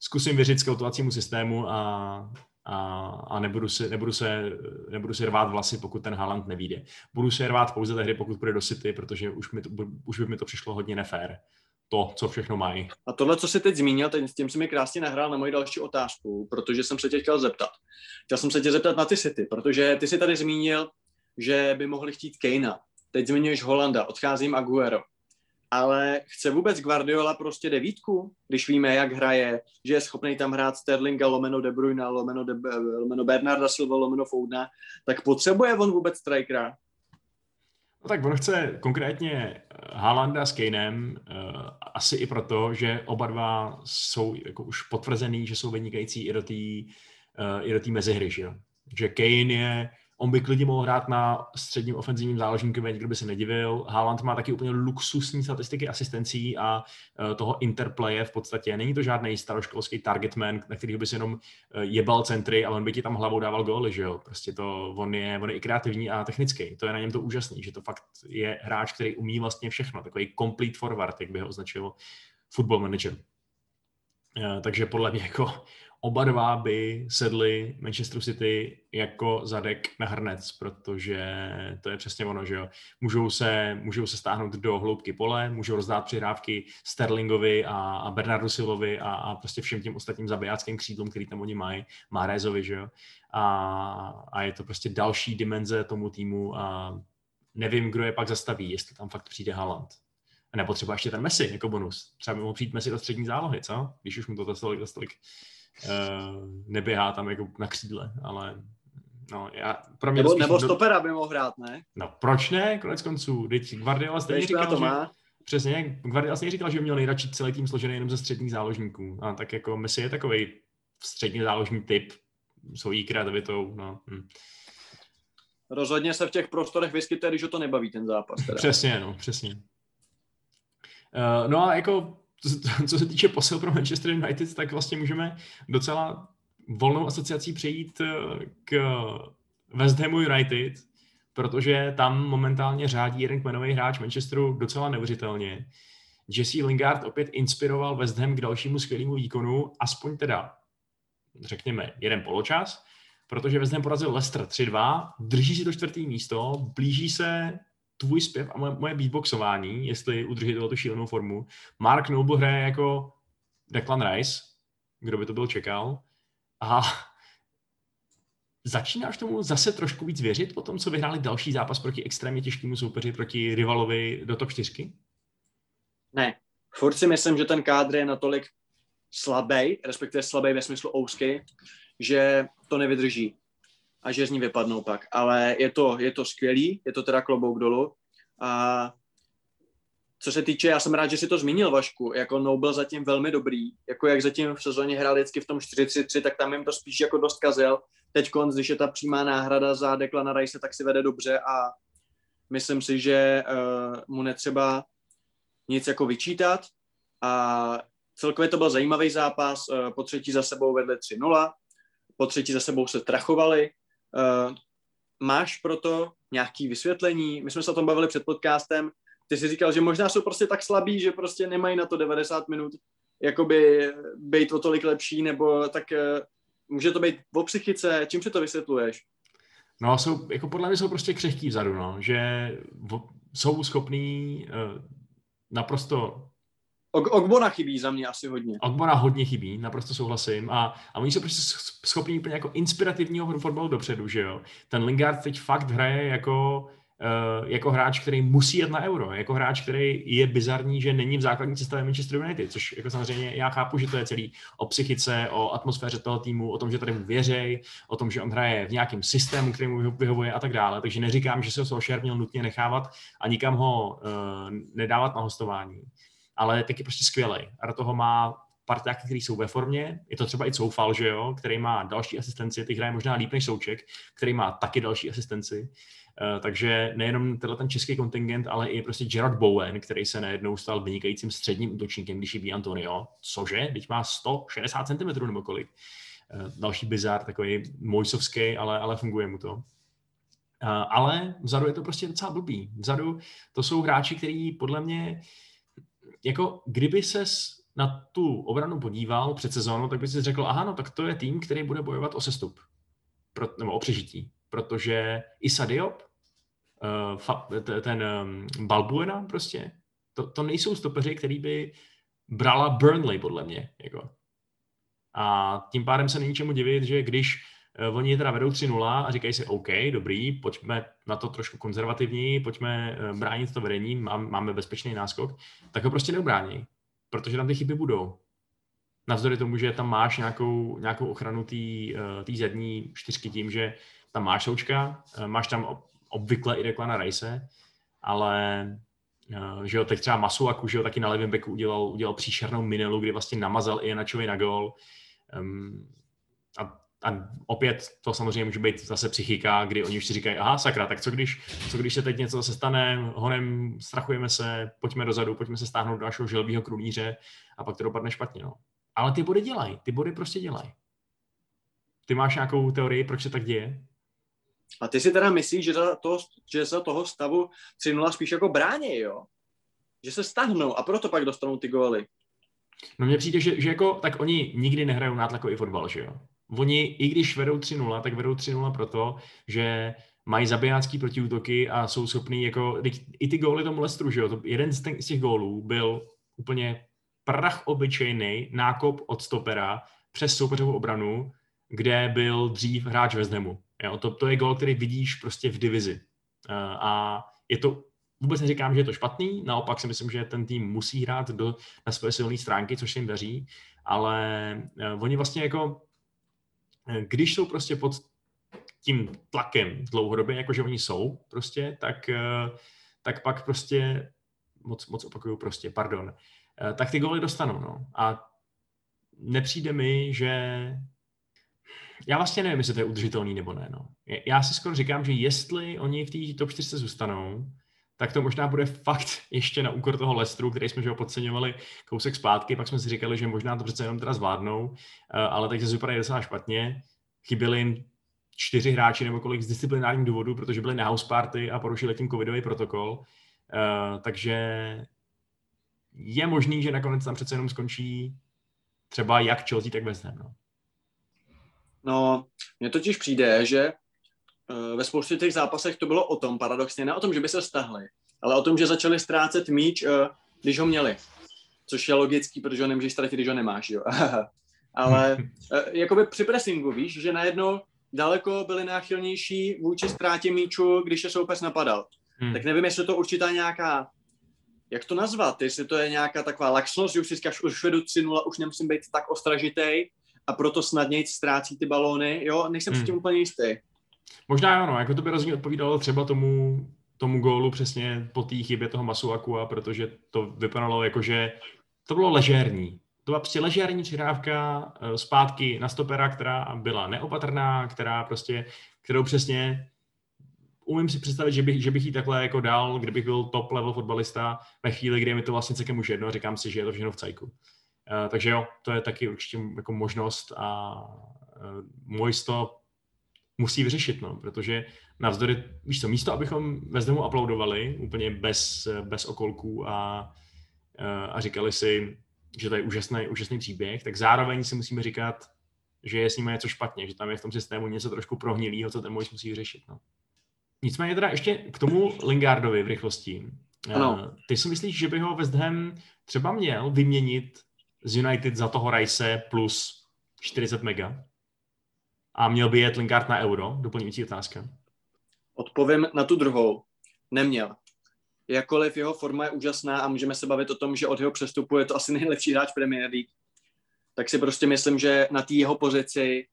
zkusím věřit skautovacímu systému a, a, a nebudu, si, nebudu, se, nebudu si rvát vlasy, pokud ten Haaland nevíde. Budu se rvát pouze tehdy, pokud půjde do City, protože už, mi to, už by mi to přišlo hodně nefér to, co všechno mají.
A tohle, co jsi teď zmínil, teď s tím si mi krásně nahrál na moji další otázku, protože jsem se tě chtěl zeptat. Chtěl jsem se tě zeptat na ty City, protože ty si tady zmínil, že by mohli chtít Kejna. Teď zmiňuješ Holanda, odcházím Aguero. Ale chce vůbec Guardiola prostě devítku, když víme, jak hraje, že je schopný tam hrát Sterlinga, lomeno De Bruyne, lomeno, De, lomeno Bernarda Silva, lomeno Foudna, tak potřebuje on vůbec strikera?
No tak on chce konkrétně eh, Haalanda s Kanem, uh, asi i proto, že oba dva jsou jako už potvrzený, že jsou vynikající i do té uh, mezihry, že, že Kane je On by klidně mohl hrát na středním ofenzivním záložníkovi, nikdo by se nedivil. Haaland má taky úplně luxusní statistiky asistencí a uh, toho interplaye v podstatě. Není to žádný staroškolský targetman, na kterého by se jenom uh, jebal centry a on by ti tam hlavou dával góly, že jo. Prostě to, on je, on je i kreativní a technický. To je na něm to úžasný, že to fakt je hráč, který umí vlastně všechno. Takový complete forward, jak by ho označil football manager. Uh, takže podle mě jako oba dva by sedli Manchester City jako zadek na hrnec, protože to je přesně ono, že jo. Můžou se, můžou se stáhnout do hloubky pole, můžou rozdát přihrávky Sterlingovi a, a Bernardu Silvovi a, a prostě všem těm ostatním zabijáckým křídlům, který tam oni mají, Márezovi, že jo. A, a je to prostě další dimenze tomu týmu a nevím, kdo je pak zastaví, jestli tam fakt přijde Haaland. Nebo třeba ještě ten Messi jako bonus. Třeba by mohl přijít Messi do střední zálohy, co? Když už mu to za stolik, za stolik uh, neběhá tam jako na křídle, ale no, já,
pro mě nebo, nebo stopera by mohl hrát, ne?
No, proč ne, konec konců, teď Guardiola stejně říkal, to má. Že, přesně, Guardiola stejně říkal, že měl nejradši celý tým složený jenom ze středních záložníků, a tak jako Messi je takový střední záložní typ, svojí kreativitou, no. Hm.
Rozhodně se v těch prostorech vyskytuje, když ho to nebaví ten zápas. Teda.
přesně, no, přesně. Uh, no a jako *laughs* co se týče posil pro Manchester United, tak vlastně můžeme docela volnou asociací přejít eh, k West Hamu United, protože tam momentálně řádí jeden kmenový hráč Manchesteru docela neuvěřitelně. Jesse Lingard opět inspiroval West Ham k dalšímu skvělému výkonu, aspoň teda, řekněme, jeden poločas, protože West Ham porazil Leicester 3-2, drží si to čtvrtý místo, blíží se tvůj zpěv a moje, moje beatboxování, jestli udrží tu šílenou formu. Mark Noble hraje jako Declan Rice, kdo by to byl čekal. A začínáš tomu zase trošku víc věřit po tom, co vyhráli další zápas proti extrémně těžkému soupeři, proti rivalovi do top 4?
Ne. Furt si myslím, že ten kádr je natolik slabý, respektive slabý ve smyslu ouský, že to nevydrží a že z ní vypadnou pak. Ale je to, je to skvělý, je to teda klobouk dolů. A co se týče, já jsem rád, že si to zmínil, Vašku, jako No byl zatím velmi dobrý, jako jak zatím v sezóně hrál vždycky v tom 4-3-3, tak tam jim to spíš jako dost kazil. Teď konc, když je ta přímá náhrada za Declana Rice, tak si vede dobře a myslím si, že uh, mu netřeba nic jako vyčítat a celkově to byl zajímavý zápas, uh, po třetí za sebou vedle 3-0, po třetí za sebou se trachovali. Uh, máš proto nějaké vysvětlení? My jsme se o tom bavili před podcastem, ty jsi říkal, že možná jsou prostě tak slabí, že prostě nemají na to 90 minut jakoby být o tolik lepší, nebo tak uh, může to být o psychice, čím se to vysvětluješ?
No, jsou, jako podle mě jsou prostě křehký vzadu, no, že jsou schopní uh, naprosto
Ogbona chybí za mě asi hodně.
Ogbona hodně chybí, naprosto souhlasím. A, a oni jsou prostě schopní úplně jako inspirativního fotbalu dopředu, že jo. Ten Lingard teď fakt hraje jako Uh, jako hráč, který musí jet na euro, jako hráč, který je bizarní, že není v základní sestavě Manchester United, což jako samozřejmě já chápu, že to je celý o psychice, o atmosféře toho týmu, o tom, že tady mu věřej, o tom, že on hraje v nějakém systému, který mu vyhovuje a tak dále. Takže neříkám, že se Solskjaer měl nutně nechávat a nikam ho uh, nedávat na hostování. Ale taky prostě skvělý. A do toho má parťáky, který jsou ve formě, je to třeba i Coufal, že jo, který má další asistenci, ty hraje možná líp než Souček, který má taky další asistenci. Uh, takže nejenom tenhle ten český kontingent, ale i prostě Gerard Bowen, který se najednou stal vynikajícím středním útočníkem, když chybí Antonio. Cože? Teď má 160 cm nebo kolik. Uh, další bizar, takový mojsovský, ale, ale funguje mu to. Uh, ale vzadu je to prostě docela blbý. Vzadu to jsou hráči, kteří podle mě jako kdyby ses na tu obranu podíval před sezónou, tak by si řekl, aha, no tak to je tým, který bude bojovat o sestup, pro, nebo o přežití, protože Isa Diop, uh, ten um, Balbuena prostě, to, to nejsou stopeři, který by brala Burnley, podle mě. Jako. A tím pádem se není čemu divit, že když uh, oni teda vedou 3-0 a říkají si, OK, dobrý, pojďme na to trošku konzervativní, pojďme uh, bránit to vedení, máme bezpečný náskok, tak ho prostě neubrání protože tam ty chyby budou. Navzdory tomu, že tam máš nějakou, nějakou ochranu té uh, zadní čtyřky tím, že tam máš součka, máš tam obvykle i Declana Rice, ale uh, že jo, teď třeba Masuaku, že jo, taky na levém beku udělal, udělal příšernou minelu, kdy vlastně namazal i Načovi na gol. Um, a opět to samozřejmě může být zase psychika, kdy oni už si říkají, aha, sakra, tak co když, co když se teď něco zase stane, honem, strachujeme se, pojďme dozadu, pojďme se stáhnout do našeho želbího krulíře a pak to dopadne špatně. No. Ale ty body dělají, ty body prostě dělají. Ty máš nějakou teorii, proč se tak děje?
A ty si teda myslíš, že za, to, že za toho stavu 3 spíš jako brání, jo? Že se stáhnou a proto pak dostanou ty góly.
No mně přijde, že, že jako, tak oni nikdy nehrajou nátlakový fotbal, že jo? Oni, i když vedou 3-0, tak vedou 3-0 proto, že mají zabijácký protiútoky a jsou schopní jako, i ty góly tomu Lestru, že jo, to, jeden z, z těch gólů byl úplně prach obyčejný nákop od stopera přes soupeřovou obranu, kde byl dřív hráč West Hamu. Jo, to, to je gól, který vidíš prostě v divizi. Uh, a je to, vůbec neříkám, že je to špatný, naopak si myslím, že ten tým musí hrát do, na své silné stránky, což se jim daří, ale uh, oni vlastně jako když jsou prostě pod tím tlakem dlouhodobě, jakože oni jsou prostě, tak, eh, tak pak prostě, moc, moc opakuju prostě, pardon, eh, tak ty goly dostanou, no. A nepřijde mi, že já vlastně nevím, jestli to je udržitelný nebo ne, no. Já si skoro říkám, že jestli oni v té top 4 zůstanou, tak to možná bude fakt ještě na úkor toho Lestru, který jsme že ho podceňovali kousek zpátky, pak jsme si říkali, že možná to přece jenom teda zvládnou, eh, ale teď se vypadají docela špatně. Chyběly jim čtyři hráči nebo kolik z disciplinárních důvodů, protože byli na house party a porušili tím covidový protokol. Uh, takže je možný, že nakonec tam přece jenom skončí třeba jak Chelsea, tak West Ham. No,
no mně totiž přijde, že ve spoustě těch zápasech to bylo o tom, paradoxně, ne o tom, že by se stahli, ale o tom, že začali ztrácet míč, uh, když ho měli. Což je logický, protože ho nemůžeš ztratit, když ho nemáš, jo. *laughs* ale uh, jakoby při pressingu, víš, že najednou daleko byli náchylnější vůči ztrátě míču, když je soupeř napadal. Hmm. Tak nevím, jestli to určitá nějaká, jak to nazvat, jestli to je nějaká taková laxnost, že už si říkáš, už vedu 3-0, už nemusím být tak ostražitej a proto snadněji ztrácí ty balóny, jo, nejsem hmm. s tím úplně jistý.
Možná ano, jako to by rozhodně odpovídalo třeba tomu, tomu gólu přesně po té chybě toho Masuakua, protože to vypadalo jako, že to bylo ležérní to byla prostě ležérní přihrávka eh, zpátky na stopera, která byla neopatrná, která prostě, kterou přesně umím si představit, že bych, že bych jí takhle jako dal, kdybych byl top level fotbalista ve chvíli, kdy je mi to vlastně celkem už jedno, říkám si, že je to všechno v cajku. Uh, takže jo, to je taky určitě jako možnost a uh, můj to musí vyřešit, no, protože navzdory, víš co, místo, abychom ve zdomu uploadovali úplně bez, bez okolků a, uh, a říkali si, že to je úžasný, úžasný příběh, tak zároveň si musíme říkat, že je s nimi něco špatně, že tam je v tom systému něco trošku prohnilého, co ten Mois musí řešit. No. Nicméně teda ještě k tomu Lingardovi v rychlosti. Ano. Eh, ty si myslíš, že by ho West Ham třeba měl vyměnit z United za toho Rice plus 40 mega? A měl by jet Lingard na euro? Doplňující otázka.
Odpovím na tu druhou. Neměl jakkoliv jeho forma je úžasná a můžeme se bavit o tom, že od jeho přestupu je to asi nejlepší hráč Premier League, tak si prostě myslím, že na té jeho pozici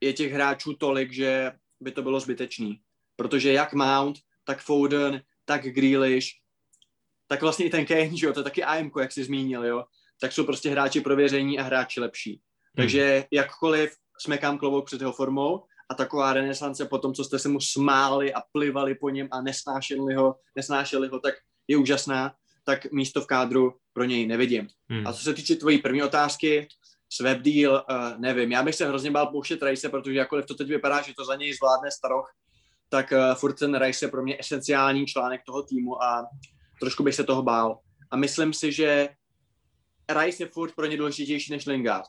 je těch hráčů tolik, že by to bylo zbytečný. Protože jak Mount, tak Foden, tak Grealish, tak vlastně i ten Kane, že jo, to je taky AMK, jak jsi zmínil, jo, tak jsou prostě hráči prověření a hráči lepší. Hmm. Takže jakkoliv smekám klobouk před jeho formou, a taková renesance po tom, co jste se mu smáli a plivali po něm a nesnášeli ho, nesnášeli ho, tak je úžasná, tak místo v kádru pro něj nevidím. Hmm. A co se týče tvojí první otázky, web deal, uh, nevím, já bych se hrozně bál pouštět Rice, protože jakkoliv to teď vypadá, že to za něj zvládne staroch, tak uh, furt ten Rice je pro mě esenciální článek toho týmu a trošku bych se toho bál. A myslím si, že Rice je furt pro ně důležitější než Lingard.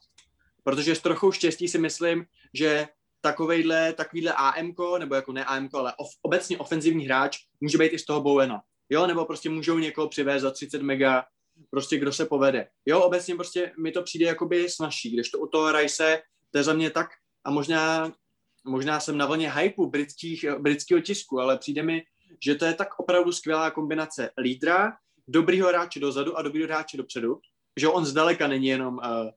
Protože s trochou štěstí si myslím, že takovejhle, takovýhle AMK, nebo jako ne AMK, ale of, obecně ofenzivní hráč může být i z toho Bowena. Jo, nebo prostě můžou někoho přivést za 30 mega, prostě kdo se povede. Jo, obecně prostě mi to přijde jakoby snažší, když to u toho Rice, to je za mě tak, a možná, možná jsem na vlně hypeu britských, britského tisku, ale přijde mi, že to je tak opravdu skvělá kombinace lídra, dobrýho hráče dozadu a dobrýho hráče dopředu, že on zdaleka není jenom uh,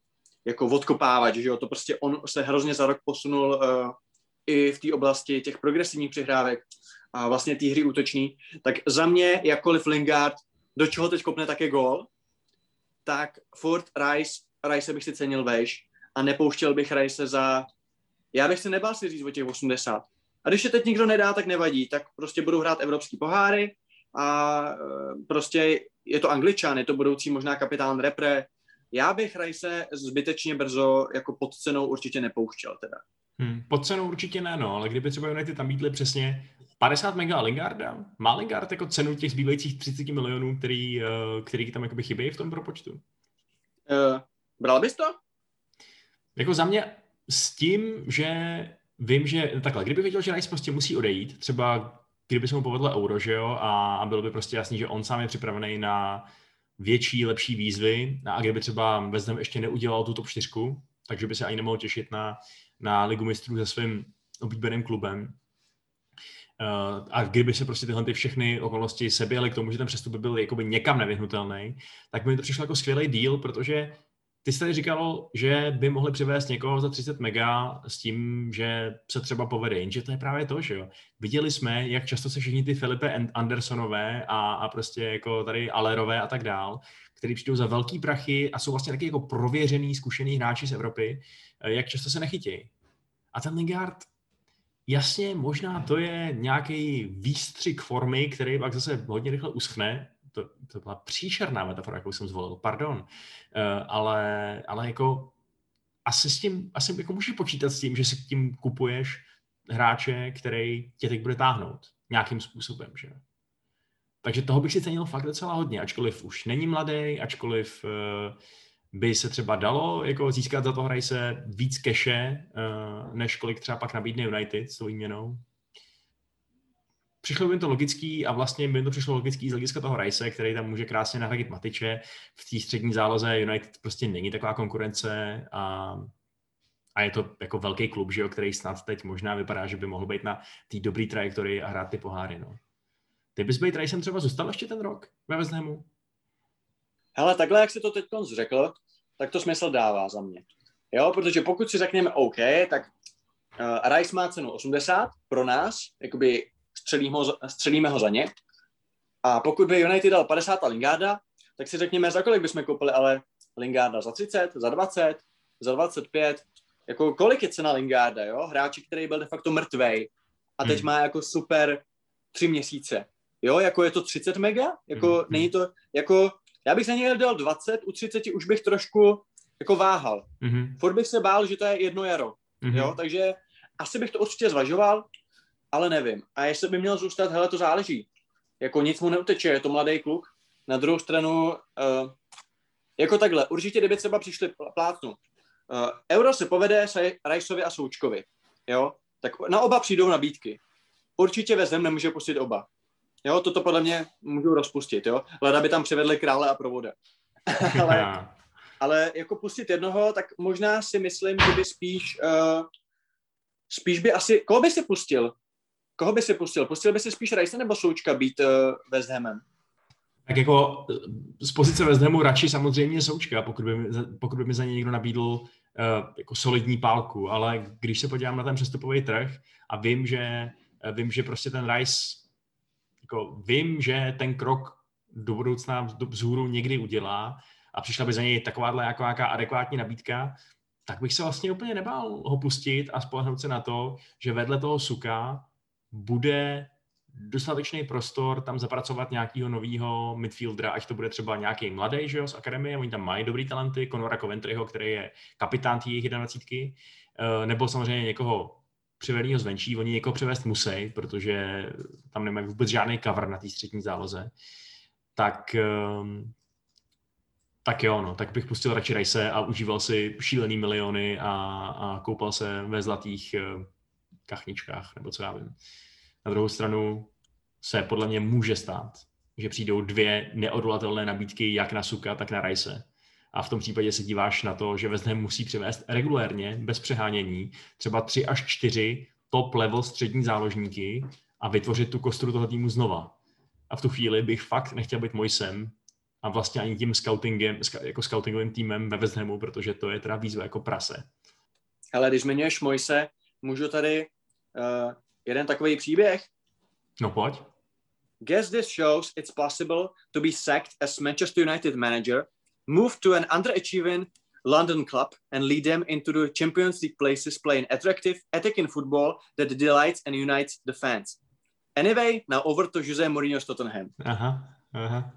jako odkopávat, že jo, to prostě on se hrozně za rok posunul uh, i v té oblasti těch progresivních přihrávek a vlastně té hry útoční, tak za mě, jakkoliv Lingard, do čeho teď kopne také gól, tak furt Rice, Rice bych si cenil vejš a nepouštěl bych Rice za, já bych se nebál si říct o těch 80. A když je teď nikdo nedá, tak nevadí, tak prostě budou hrát evropský poháry a uh, prostě je to angličan, je to budoucí možná kapitán repre, já bych Rajse zbytečně brzo jako pod cenou určitě nepouštěl teda.
Hmm, pod cenou určitě ne, no, ale kdyby třeba United tam bítli přesně 50 mega Lingarda, má Lingard jako cenu těch zbývajících 30 milionů, který, eh, který tam jakoby chybějí v tom propočtu? Uh,
bral bys to?
Jako za mě s tím, že vím, že takhle, kdyby věděl, že Rice prostě musí odejít, třeba kdyby se mu povedlo euro, že jo, a, a bylo by prostě jasný, že on sám je připravený na větší, lepší výzvy a kdyby třeba West Ham ještě neudělal tu top 4, takže by se ani nemohl těšit na, na ligu mistrů se svým oblíbeným klubem. Uh, a kdyby se prostě tyhle ty všechny okolnosti seběly k tomu, že ten přestup by byl jakoby někam nevyhnutelný, tak mi to přišlo jako skvělý deal, protože ty jsi tady říkalo, že by mohli přivést někoho za 30 mega s tím, že se třeba povede, jenže to je právě to, že jo. Viděli jsme, jak často se všichni ty Filipe Andersonové a, a prostě jako tady Alerové a tak dál, který přijdou za velký prachy a jsou vlastně taky jako prověřený, zkušený hráči z Evropy, eh, jak často se nechytějí. A ten Lingard, jasně, možná to je nějaký výstřik formy, který pak zase hodně rychle uschne, to, to byla příšerná metafora, jakou jsem zvolil, pardon. Uh, ale, ale jako asi s tím, asi jako můžeš počítat s tím, že si tím kupuješ hráče, který tě teď bude táhnout nějakým způsobem, že Takže toho bych si cenil fakt docela hodně, ačkoliv už není mladý, ačkoliv uh, by se třeba dalo jako získat za to hrají se víc keše, uh, než kolik třeba pak nabídne United s tou výměnou. Přišlo by to logický a vlastně by to přišlo logický z hlediska toho Rice, který tam může krásně nahradit Matiče. V té střední záloze United prostě není taková konkurence a, a je to jako velký klub, že jo, který snad teď možná vypadá, že by mohl být na té dobré trajektorii a hrát ty poháry. No. Ty bys být Ricem třeba zůstal ještě ten rok ve Hamu?
Hele, takhle, jak jsi to teď řekl, tak to smysl dává za mě. Jo, protože pokud si řekneme OK, tak uh, Rice má cenu 80 pro nás, jakoby střelíme ho, střelíme ho za ně. A pokud by United dal 50 a Lingarda, tak si řekněme, za kolik bychom koupili, ale Lingarda za 30, za 20, za 25. Jako kolik je cena Lingarda, jo? Hráči, který byl de facto mrtvej a teď hmm. má jako super tři měsíce. Jo, jako je to 30 mega? Jako hmm. není to, jako já bych za něj dal 20, u 30 už bych trošku jako váhal. Mm-hmm. Ford bych se bál, že to je jedno jaro. Mm-hmm. Jo, takže asi bych to určitě zvažoval, ale nevím. A jestli by měl zůstat, hele, to záleží. Jako nic mu neuteče, je to mladý kluk. Na druhou stranu, uh, jako takhle, určitě kdyby třeba přišli plátnu. Uh, euro se povede Rajsovi a Součkovi, jo? Tak na oba přijdou nabídky. Určitě ve zem nemůže pustit oba. Jo, toto podle mě můžu rozpustit, jo. Leda by tam přivedli krále a provoda. *laughs* ale, ale jako pustit jednoho, tak možná si myslím, že by spíš, uh, spíš by asi, koho by si pustil? Koho by si pustil? Pustil by si spíš Rice nebo Součka být uh, West Hamem?
Tak jako eh, z pozice West Hamu radši samozřejmě Součka, pokud by, mi, pokud by mi za ně někdo nabídl uh, jako solidní pálku, ale když se podívám na ten přestupový trh a vím, že vím, že prostě ten Rice jako vím, že ten krok do budoucna vzhůru někdy udělá a přišla by za něj takováhle jako nějaká adekvátní nabídka, tak bych se vlastně úplně nebál ho pustit a spolehnout se na to, že vedle toho suka bude dostatečný prostor tam zapracovat nějakého nového midfieldera, ať to bude třeba nějaký mladý, že jo, z akademie, oni tam mají dobrý talenty, Conora Coventryho, který je kapitán té jejich 21, eh, nebo samozřejmě někoho přivedeného zvenčí, oni někoho přivést musí, protože tam nemají vůbec žádný cover na té střední záloze, tak, ehm, tak jo, no, tak bych pustil radši Rajse a užíval si šílený miliony a, a koupal se ve zlatých eh, kachničkách, nebo co já vím. Na druhou stranu se podle mě může stát, že přijdou dvě neodolatelné nabídky jak na Suka, tak na Rajse a v tom případě se díváš na to, že Ham musí přivést regulérně, bez přehánění, třeba tři až čtyři top level střední záložníky a vytvořit tu kostru toho týmu znova. A v tu chvíli bych fakt nechtěl být Moisem a vlastně ani tím scoutingem, jako scoutingovým týmem ve West protože to je teda výzva jako prase.
Ale když zmiňuješ Moise, můžu tady uh, jeden takový příběh?
No pojď.
Guess this shows it's possible to be sacked as Manchester United manager move to an underachieving London club and lead them into the Champions League places playing attractive, attacking football that delights and unites the fans. Anyway, now over to Jose Mourinho z Tottenham.
Aha, aha.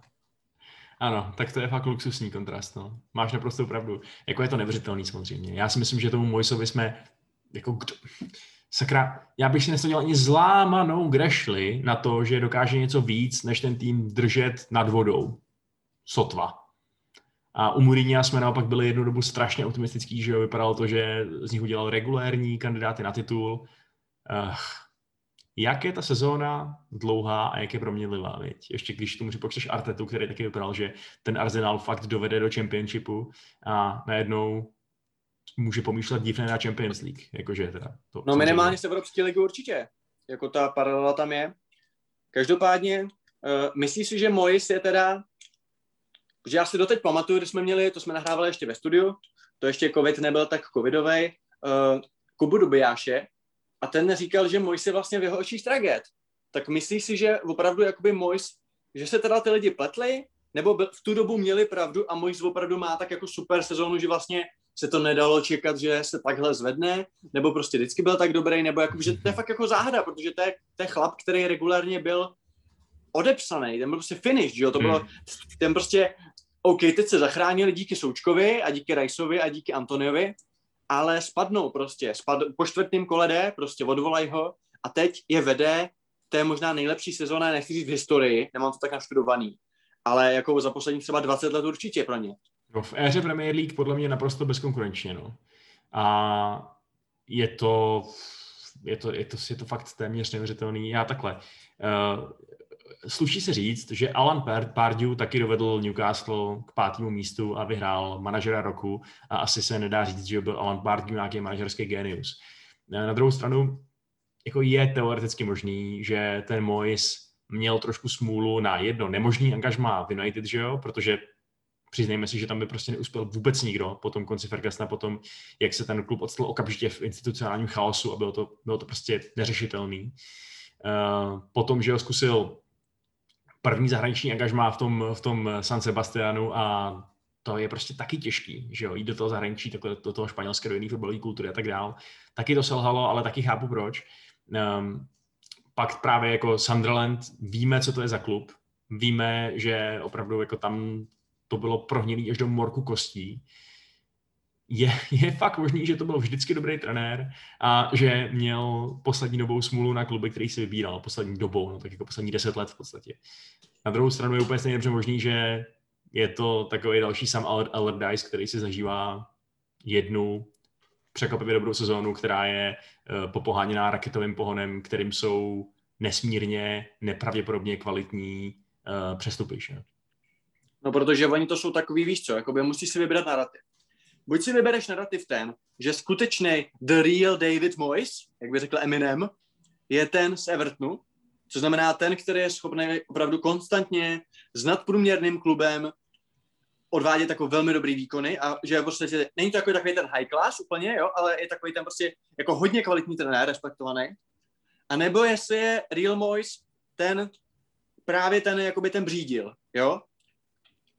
Ano, tak to je fakt luxusní kontrast, no. Máš naprosto pravdu. Jako je to nevřitelný samozřejmě. Já si myslím, že tomu Moisovi jsme jako kdo... Sakra, já bych si nesadil ani zlámanou grešli na to, že dokáže něco víc, než ten tým držet nad vodou. Sotva. A u Mourinha jsme naopak byli jednu dobu strašně optimistický, že jo, vypadalo to, že z nich udělal regulérní kandidáty na titul. Uh, jak je ta sezóna dlouhá a jak je proměnlivá, viď? Ještě když tomu připočteš Artetu, který taky vypadal, že ten Arsenal fakt dovede do Championshipu a najednou může pomýšlet divné na Champions League, jakože teda. To,
no minimálně z Evropské ligy určitě, jako ta paralela tam je. Každopádně, uh, myslíš si, že Mois je teda Protože já si doteď pamatuju, když jsme měli, to jsme nahrávali ještě ve studiu, to ještě covid nebyl tak covidový, uh, Kubu Dubijáše, a ten říkal, že Mojs je vlastně v jeho očích traget. Tak myslíš si, že opravdu jakoby Mojs, že se teda ty lidi pletli, nebo v tu dobu měli pravdu a Mojs opravdu má tak jako super sezónu, že vlastně se to nedalo čekat, že se takhle zvedne, nebo prostě vždycky byl tak dobrý, nebo jako, že to je fakt jako záhada, protože to je, to je chlap, který regulárně byl odepsaný, ten byl prostě finish, jo, to bylo, hmm. ten prostě OK, teď se zachránili díky Součkovi a díky Rajsovi a díky Antoniovi, ale spadnou prostě. Spad, po čtvrtém kole jde, prostě odvolaj ho a teď je vede, to je možná nejlepší sezóna, nechci říct v historii, nemám to tak naštudovaný, ale jako za poslední třeba 20 let určitě pro ně.
No, v éře Premier League podle mě naprosto bezkonkurenčně, no. A je to, je to, je to, je to fakt téměř neuvěřitelný. Já takhle. Uh, sluší se říct, že Alan Pardew taky dovedl Newcastle k pátému místu a vyhrál manažera roku a asi se nedá říct, že byl Alan Pardew nějaký manažerský genius. Na druhou stranu, jako je teoreticky možný, že ten Mois měl trošku smůlu na jedno nemožný angažmá v United, že jo, protože přiznejme si, že tam by prostě neuspěl vůbec nikdo po tom konci Fergusona, po tom, jak se ten klub odstl okamžitě v institucionálním chaosu a bylo to, bylo to prostě neřešitelný. Uh, potom, že ho zkusil první zahraniční angažmá v tom, v tom San Sebastianu a to je prostě taky těžký, že jo, jít do toho zahraničí, takhle do toho španělské, do jiné fotbalové kultury a tak dál. Taky to selhalo, ale taky chápu proč. Um, pak právě jako Sunderland, víme, co to je za klub, víme, že opravdu jako tam to bylo prohnilý až do morku kostí. Je, je fakt možný, že to byl vždycky dobrý trenér a že měl poslední dobou smůlu na kluby, který si vybíral, poslední dobou, no tak jako poslední deset let v podstatě. Na druhou stranu je úplně stejně možný, že je to takový další Sam Allardyce, který si zažívá jednu překvapivě dobrou sezónu, která je uh, popoháněná raketovým pohonem, kterým jsou nesmírně, nepravděpodobně kvalitní uh, přestupy. Že?
No, protože oni to jsou takový, víš co, jakoby musíš si vybrat narrativ. Buď si vybereš narrativ ten, že skutečný the real David Moyes, jak by řekl Eminem, je ten z Evertonu, co znamená ten, který je schopný opravdu konstantně s nadprůměrným klubem odvádět jako velmi dobrý výkony a že prostě není to jako takový ten high class úplně, jo, ale je takový ten prostě jako hodně kvalitní trenér, respektovaný. A nebo jestli je Real Moise ten právě ten, jakoby ten břídil, jo?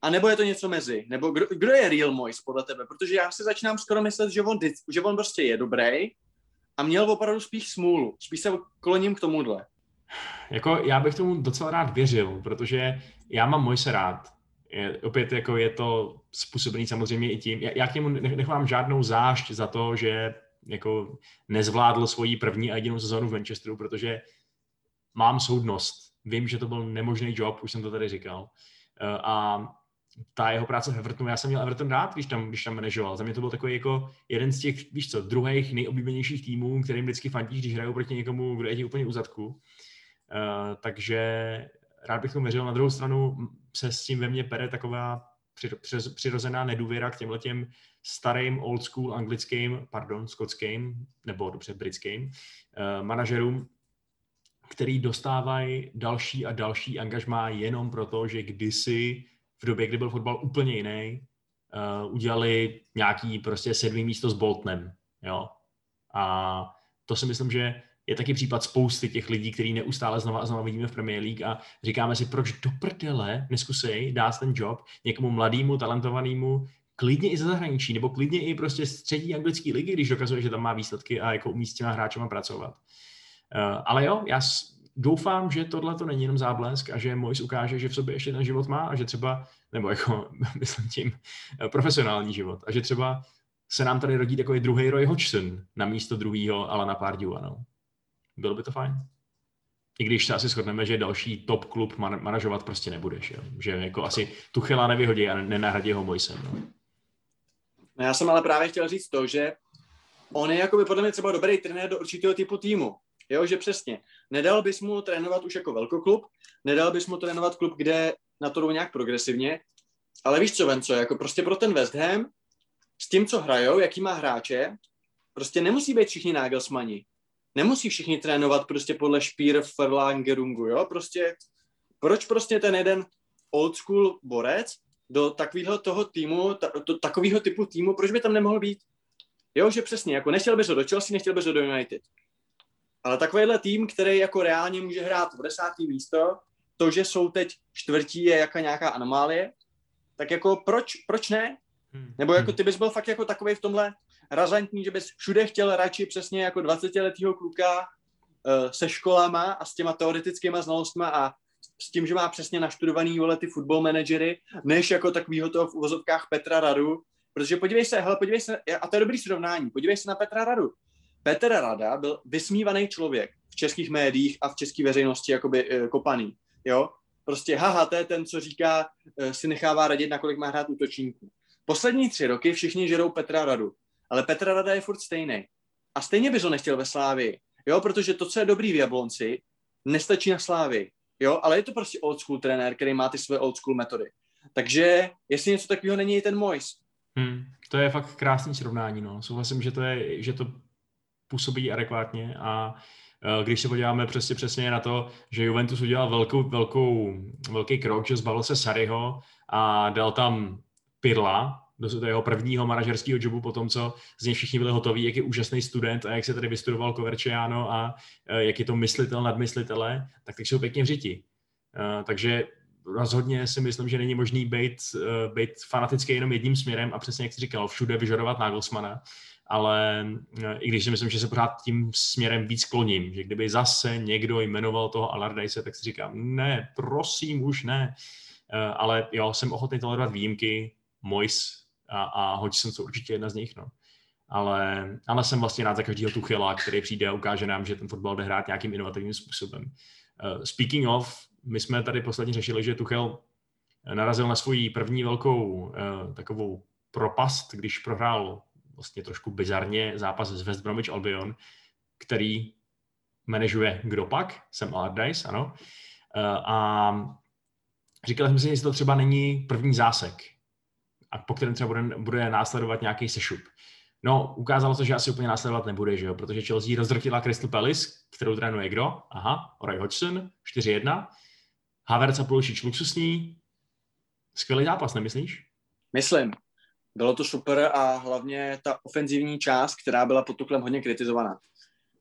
A nebo je to něco mezi? Nebo kdo, kdo je Real Moise podle tebe? Protože já si začínám skoro myslet, že on, že on prostě je dobrý a měl opravdu spíš smůlu. Spíš se kloním k tomuhle.
Jako já bych tomu docela rád věřil, protože já mám Moise rád je, opět jako je to způsobený samozřejmě i tím, já, já k němu nechám žádnou zášť za to, že jako nezvládl svoji první a jedinou sezónu v Manchesteru, protože mám soudnost. Vím, že to byl nemožný job, už jsem to tady říkal. Eh, a ta jeho práce v Evertonu, já jsem měl Everton rád, když tam, když tam manažoval. Za mě to byl takový jako jeden z těch, víš co, druhých nejoblíbenějších týmů, kterým vždycky fandíš, když hrajou proti někomu, kdo je ti úplně u zadku. Uh, takže rád bych tomu věřil. Na druhou stranu se s tím ve mně pere taková přirozená nedůvěra k těmhle těm starým old school anglickým, pardon, skotským, nebo dobře britským uh, manažerům, který dostávají další a další angažmá jenom proto, že kdysi v době, kdy byl fotbal úplně jiný, uh, udělali nějaký prostě sedmý místo s Boltnem, jo. A to si myslím, že je taky případ spousty těch lidí, který neustále znova a znova vidíme v Premier League a říkáme si, proč do prdele neskusej dát ten job někomu mladému, talentovanému, klidně i ze zahraničí, nebo klidně i prostě z třetí anglické ligy, když dokazuje, že tam má výsledky a jako umí s těma hráčema pracovat. Uh, ale jo, já doufám, že tohle to není jenom záblesk a že Mois ukáže, že v sobě ještě ten život má a že třeba, nebo jako, *laughs* myslím tím, eh, profesionální život a že třeba se nám tady rodí takový druhý Roy Hodgson na místo druhého Alana Pardewa, no bylo by to fajn. I když se asi shodneme, že další top klub man- manažovat prostě nebudeš, jo? že jako asi Tuchela nevyhodí a nenahradí ho Moisem. No.
no. já jsem ale právě chtěl říct to, že on je jako by podle mě třeba dobrý trenér do určitého typu týmu. Jo, že přesně. Nedal bys mu trénovat už jako velkoklub, nedal bys mu trénovat klub, kde na to jdou nějak progresivně, ale víš co, Venco, jako prostě pro ten West Ham, s tím, co hrajou, jaký má hráče, prostě nemusí být všichni Nagelsmani nemusí všichni trénovat prostě podle špír v Verlangerungu, jo, prostě proč prostě ten jeden old school borec do takového toho týmu, ta, to, takového typu týmu, proč by tam nemohl být? Jo, že přesně, jako nechtěl bys ho do Chelsea, nechtěl bys ho do United. Ale takovýhle tým, který jako reálně může hrát v desátý místo, to, že jsou teď čtvrtí, je jaká nějaká anomálie, tak jako proč, proč ne? Hmm. Nebo jako hmm. ty bys byl fakt jako takový v tomhle razantní, že bys všude chtěl radši přesně jako 20-letýho kluka uh, se školama a s těma teoretickýma znalostma a s tím, že má přesně naštudovaný vole ty football managery, než jako takovýho toho v uvozovkách Petra Radu, protože podívej se, hele, podívej se, a to je dobrý srovnání, podívej se na Petra Radu. Petr Rada byl vysmívaný člověk v českých médiích a v české veřejnosti jakoby e, kopaný, jo. Prostě haha, to je ten, co říká, e, si nechává radit, nakolik má hrát útočníků. Poslední tři roky všichni žerou Petra Radu, ale Petra Rada je furt stejný. A stejně bys ho nechtěl ve Slávii, jo, protože to, co je dobrý v Jablonci, nestačí na Slávii, jo, ale je to prostě old school trenér, který má ty své old school metody. Takže jestli něco takového není i ten Mois.
Hmm, to je fakt krásný srovnání, no. Souhlasím, že to, je, že to působí adekvátně a e, když se podíváme přesně přesně na to, že Juventus udělal velkou, velkou, velký krok, že zbavil se Sariho a dal tam Pirla, do jeho prvního manažerského jobu po tom, co z něj všichni byli hotoví, jak je úžasný student a jak se tady vystudoval Coverciano a e, jak je to myslitel nad myslitele, tak teď jsou pěkně v řiti. E, takže rozhodně si myslím, že není možný být, být fanatický jenom jedním směrem a přesně jak jsi říkal, všude vyžadovat Nagelsmana, ale eh, i když si myslím, že se pořád tím směrem víc kloním, že kdyby zase někdo jmenoval toho Allardyce, tak si říkám, ne, prosím, už ne. Eh, ale jo, jsem ochotný tolerovat výjimky, Mois a, a Hodgson jsou určitě jedna z nich, no. Ale, ale jsem vlastně rád za každého Tuchela, který přijde a ukáže nám, že ten fotbal jde hrát nějakým inovativním způsobem. Uh, speaking of, my jsme tady posledně řešili, že Tuchel narazil na svoji první velkou takovou propast, když prohrál vlastně trošku bizarně zápas s West Bromwich Albion, který manažuje kdo pak? Sam Allardyce, ano. Eh, a říkali jsme si, jestli to třeba není první zásek, a po kterém třeba bude, bude následovat nějaký sešup. No, ukázalo se, že asi úplně následovat nebude, že jo? protože Chelsea rozdrtila Crystal Palace, kterou trénuje kdo? Aha, Roy Hodgson, 4-1. Havertz a Pulisic luxusní. Skvělý zápas, nemyslíš?
Myslím bylo to super a hlavně ta ofenzivní část, která byla pod Tuklem hodně kritizovaná,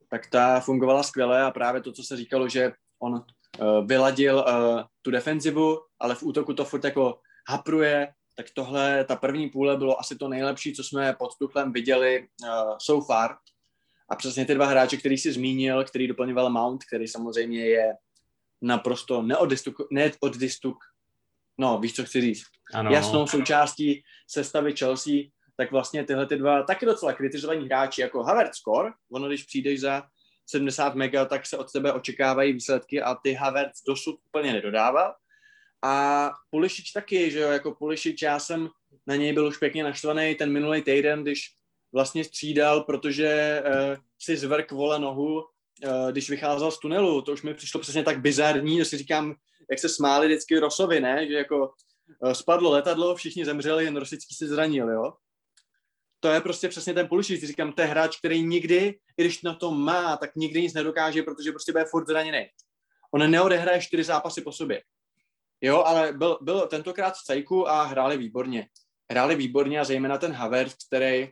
tak ta fungovala skvěle a právě to, co se říkalo, že on uh, vyladil uh, tu defenzivu, ale v útoku to furt jako hapruje, tak tohle, ta první půle bylo asi to nejlepší, co jsme pod Tuchlem viděli uh, so far. A přesně ty dva hráče, který si zmínil, který doplňoval Mount, který samozřejmě je naprosto neoddistuk, neoddistuk, no, víš, co chci říct, ano. jasnou součástí sestavy Chelsea, tak vlastně tyhle ty dva taky docela kritizovaní hráči, jako Havertz score, ono když přijdeš za 70 mega, tak se od tebe očekávají výsledky a ty Havertz dosud úplně nedodával. A Pulišič taky, že jo, jako Pulišič, já jsem na něj byl už pěkně naštvaný ten minulý týden, když vlastně střídal, protože uh, si zvrk vole nohu, uh, když vycházel z tunelu. To už mi přišlo přesně tak bizarní, že si říkám, jak se smáli vždycky Rosovi, ne? Že jako spadlo letadlo, všichni zemřeli, jen Rosický se zranil, jo. To je prostě přesně ten Pulisic, říkám, to je hráč, který nikdy, i když na to má, tak nikdy nic nedokáže, protože prostě bude furt zraněný. On neodehraje čtyři zápasy po sobě. Jo, ale byl, byl tentokrát v cejku a hráli výborně. Hráli výborně a zejména ten Havertz, který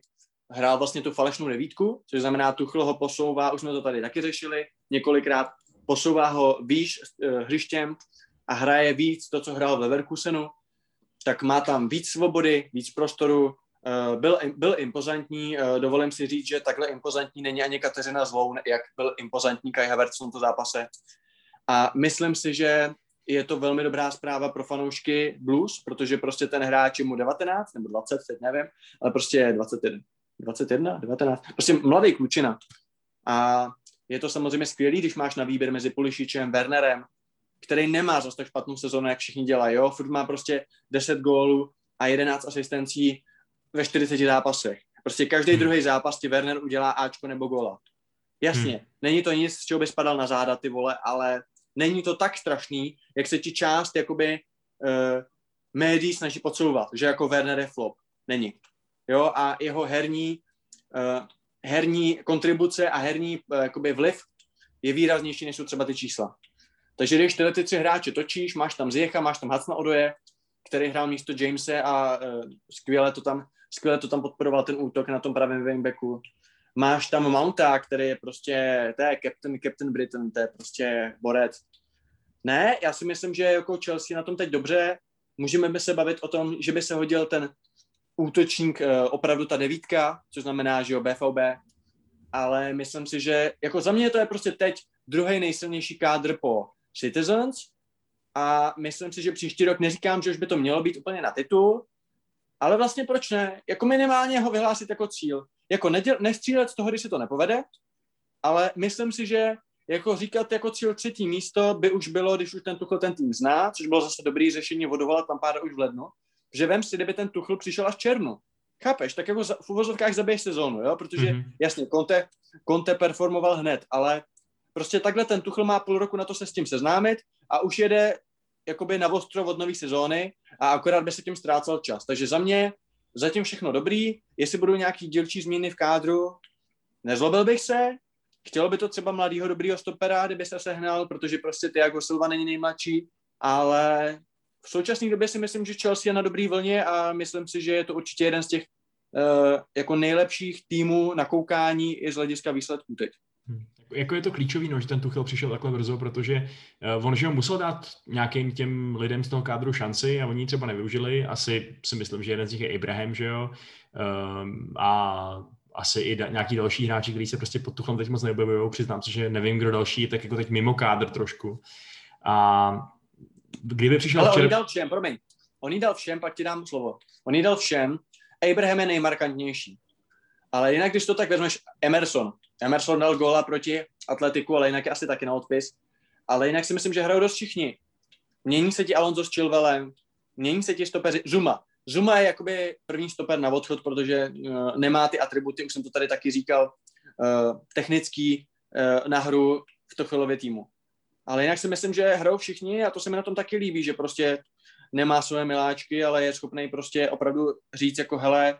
hrál vlastně tu falešnou devítku, což znamená, Tuchl ho posouvá, už jsme to tady taky řešili několikrát, posouvá ho výš uh, hřištěm a hraje víc to, co hrál v Leverkusenu, tak má tam víc svobody, víc prostoru, eh, byl, byl impozantní, eh, dovolím si říct, že takhle impozantní není ani Kateřina Zvoun, jak byl impozantní Kai Havertz v tomto zápase. A myslím si, že je to velmi dobrá zpráva pro fanoušky Blues, protože prostě ten hráč je mu 19 nebo 20, teď nevím, ale prostě je 21. 21, 19, prostě mladý klučina. A je to samozřejmě skvělý, když máš na výběr mezi Pulišičem, Wernerem, který nemá zase tak špatnou sezónu, jak všichni dělají, jo, furt má prostě 10 gólů a 11 asistencí ve 40 zápasech. Prostě každý hmm. druhý zápas ti Werner udělá Ačko nebo góla. Jasně, hmm. není to nic, z čeho by spadal na záda ty vole, ale není to tak strašný, jak se ti část jakoby uh, médií snaží podsouvat, že jako Werner je flop. Není. Jo, a jeho herní, uh, herní kontribuce a herní uh, jakoby vliv je výraznější, než jsou třeba ty čísla. Takže když tyhle ty tři hráče točíš, máš tam Zjecha, máš tam Hacna Odoje, který hrál místo Jamese a uh, skvěle, to tam, skvěle to tam podporoval ten útok na tom pravém wingbacku. Máš tam Mounta, který je prostě, to je Captain, Captain Britain, to je prostě borec. Ne, já si myslím, že jako Chelsea na tom teď dobře, můžeme by se bavit o tom, že by se hodil ten útočník, uh, opravdu ta devítka, což znamená, že jo, BVB, ale myslím si, že jako za mě to je prostě teď druhý nejsilnější kádr po Citizens a myslím si, že příští rok neříkám, že už by to mělo být úplně na titul, ale vlastně proč ne? Jako minimálně ho vyhlásit jako cíl. Jako neděl, nestřílet z toho, když se to nepovede, ale myslím si, že jako říkat jako cíl třetí místo by už bylo, když už ten Tuchl ten tým zná, což bylo zase dobrý řešení vodovolat tam pár už v lednu, že vem si, kdyby ten Tuchl přišel až v červnu. Chápeš? Tak jako v uvozovkách zabiješ sezónu, jo? Protože mm-hmm. jasně, Conte, Conte performoval hned, ale prostě takhle ten Tuchl má půl roku na to se s tím seznámit a už jede jakoby na ostro od nové sezóny a akorát by se tím ztrácel čas. Takže za mě zatím všechno dobrý. Jestli budou nějaký dílčí změny v kádru, nezlobil bych se. Chtělo by to třeba mladýho dobrýho stopera, kdyby se sehnal, protože prostě Thiago Silva není nejmladší, ale v současné době si myslím, že Chelsea je na dobrý vlně a myslím si, že je to určitě jeden z těch uh, jako nejlepších týmů na koukání i z hlediska výsledků teď.
Jako je to klíčový, no, že ten Tuchel přišel takhle brzo, protože uh, on že ho musel dát nějakým těm lidem z toho kádru šanci a oni ji třeba nevyužili. Asi si myslím, že jeden z nich je Abraham, že jo. Um, a asi i da, nějaký další hráči, kteří se prostě pod Tuchlem teď moc neobjevují. Přiznám se, že nevím, kdo další, tak jako teď mimo kádr trošku. A kdyby přišel
Ale včera... on dal všem, promiň. On dal všem, pak ti dám slovo. On dal všem. Abraham je nejmarkantnější. Ale jinak, když to tak vezmeš, Emerson. Emerson dal góla proti Atletiku, ale jinak je asi taky na odpis. Ale jinak si myslím, že hrajou dost všichni. Mění se ti Alonso s Chilvelem, mění se ti stopeři. Zuma. Zuma je jakoby první stoper na odchod, protože uh, nemá ty atributy, už jsem to tady taky říkal, uh, technický uh, na hru v Tochelově týmu. Ale jinak si myslím, že hrajou všichni a to se mi na tom taky líbí, že prostě nemá své miláčky, ale je schopný prostě opravdu říct jako hele,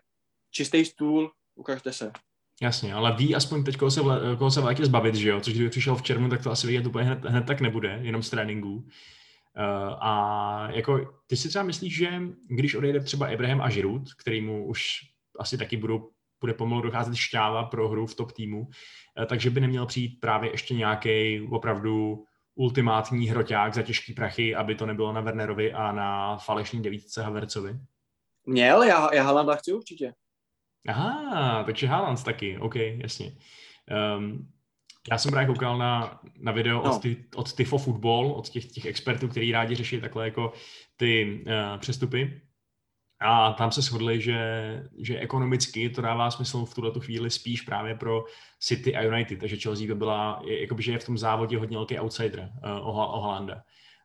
čistý stůl, ukažte se.
Jasně, ale ví aspoň teď, koho se, v, koho se v létě zbavit, že jo? Což kdyby přišel v červnu, tak to asi vidět úplně hned, hned tak nebude, jenom z tréninku. Uh, a jako ty si třeba myslíš, že když odejde třeba Abraham a Giroud, mu už asi taky budou, bude pomalu docházet šťáva pro hru v top týmu, uh, takže by neměl přijít právě ještě nějaký opravdu ultimátní hroťák za těžký prachy, aby to nebylo na Wernerovi a na falešní devítce Havercovi?
Měl, já, já Haalanda chci určitě.
Aha, takže Haaland taky, OK, jasně. Um, já jsem právě koukal na, na video no. od, ty, od Tifo Football, od těch, těch expertů, kteří rádi řeší takhle jako ty uh, přestupy. A tam se shodli, že, že ekonomicky to dává smysl v tuhle chvíli spíš právě pro City a United, takže Chelsea by byla, jakoby, že je v tom závodě hodně velký outsider uh, o, o Holanda.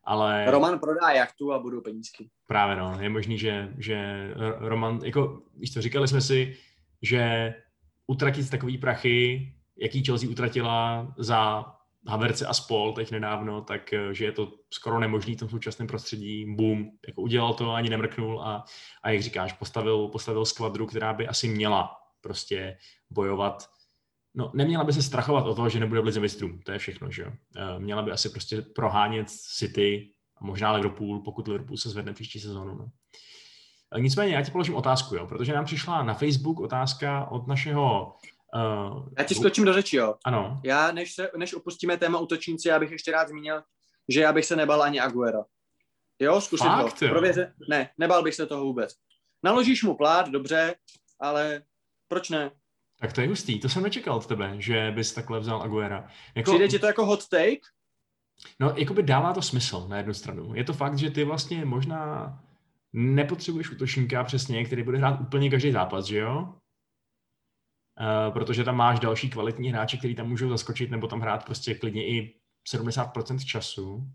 Ale...
Roman prodá jachtu a budou penízky.
Právě no, je možný, že, že Roman, jako, víš co, říkali jsme si, že utratit takový prachy, jaký Chelsea utratila za Haverce a spol teď nedávno, tak eh, že je to skoro nemožný v tom současném prostředí. Boom, jako udělal to, ani nemrknul a, a jak říkáš, postavil, postavil skvadru, která by asi měla prostě bojovat. No, neměla by se strachovat o to, že nebude v lize mistrů, to je všechno, že jo. Eh, měla by asi prostě prohánět City a možná Liverpool, pokud Liverpool se zvedne příští sezónu. No. Nicméně, já ti položím otázku, jo, protože nám přišla na Facebook otázka od našeho
Uh, já ti skočím do řeči, jo.
Ano.
Já, než, se, než opustíme téma útočníci, já bych ještě rád zmínil, že já bych se nebal ani Aguero. Jo, zkusit Fakt, ho. Prověře... Ne, nebal bych se toho vůbec. Naložíš mu plát, dobře, ale proč ne?
Tak to je hustý, to jsem nečekal od tebe, že bys takhle vzal Aguera.
Jako... Přijde ti to jako hot take?
No, jakoby dává to smysl na jednu stranu. Je to fakt, že ty vlastně možná nepotřebuješ útočníka přesně, který bude hrát úplně každý zápas, že jo? Uh, protože tam máš další kvalitní hráče, který tam můžou zaskočit nebo tam hrát prostě klidně i 70% času.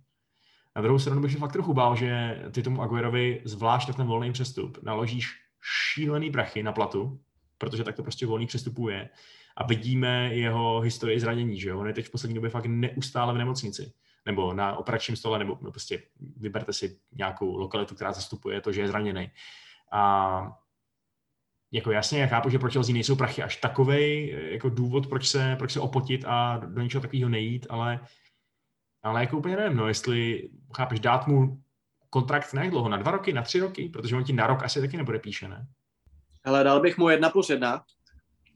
Na druhou stranu bych se fakt trochu bál, že ty tomu Aguerovi, zvlášť na ten volný přestup, naložíš šílený prachy na platu, protože tak to prostě volný přestupů je. A vidíme jeho historii zranění, že jo? On je teď v poslední době fakt neustále v nemocnici nebo na operačním stole, nebo prostě vyberte si nějakou lokalitu, která zastupuje to, že je zraněný. A jako jasně, já chápu, že pro Chelsea nejsou prachy až takovej jako důvod, proč se, proč se opotit a do něčeho takového nejít, ale, ale jako úplně nevím, no, jestli chápeš, dát mu kontrakt na dlouho, na dva roky, na tři roky, protože on ti na rok asi taky nebude píše, ne?
Hele, dal bych mu jedna plus jedna,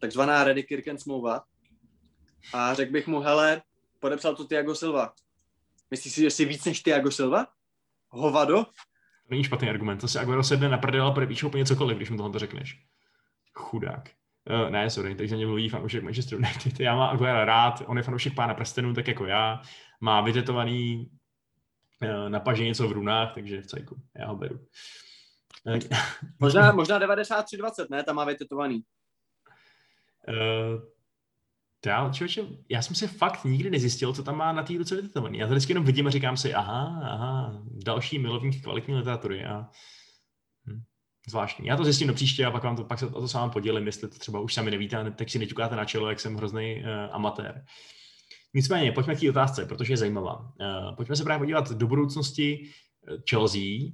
takzvaná Ready Kirken smlouva a řekl bych mu, hele, podepsal to Tiago Silva. Myslíš si, že jsi víc než Tiago Silva? Hovado? To
není špatný argument. To si Aguero sedne na prdel a podepíše úplně cokoliv, když mu tohle řekneš. Chudák. Uh, ne, sorry, takže mě mluví fanoušek Manchester United. Já mám Aguera rád, on je fanoušek pána prstenů, tak jako já. Má vytetovaný uh, na paži něco v runách, takže v cajku. Já ho beru. *laughs*
možná, možná 93-20, ne? Tam má vytetovaný.
Uh, já, člověče, já jsem si fakt nikdy nezjistil, co tam má na té ruce vytetovaný. Já to vždycky jenom vidím a říkám si, aha, aha, další milovník kvalitní literatury. A... Hm, zvláštní. Já to zjistím do příště a pak, vám to, pak se o to sám podělím, jestli to třeba už sami nevíte, tak si neťukáte na čelo, jak jsem hrozný uh, amatér. Nicméně, pojďme k té otázce, protože je zajímavá. Uh, pojďme se právě podívat do budoucnosti Chelsea.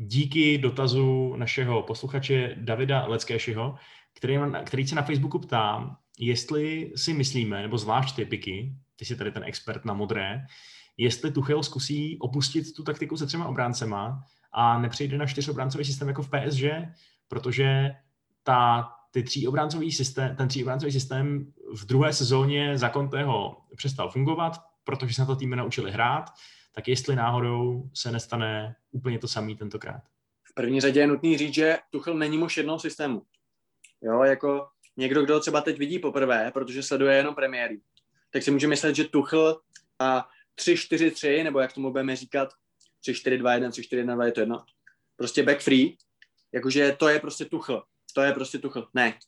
Díky dotazu našeho posluchače Davida Leckéšiho, který, který se na Facebooku ptá, jestli si myslíme, nebo zvlášť ty piky, ty jsi tady ten expert na modré, jestli Tuchel zkusí opustit tu taktiku se třema obráncema a nepřejde na čtyřobráncový systém jako v PSG, protože ta, ty tříobráncový systém, ten tříobráncový systém v druhé sezóně za Conteho přestal fungovat, protože se na to týmy naučili hrát, tak jestli náhodou se nestane úplně to samý tentokrát.
V první řadě je nutný říct, že Tuchel není muž jednoho systému. Jo, jako někdo, kdo třeba teď vidí poprvé, protože sleduje jenom premiéry, tak si může myslet, že Tuchl a 3-4-3, nebo jak tomu budeme říkat, 3-4-2-1, 3-4-1-2, je to jedno. Prostě back free, jakože to je prostě Tuchl. To je prostě Tuchl. Ne.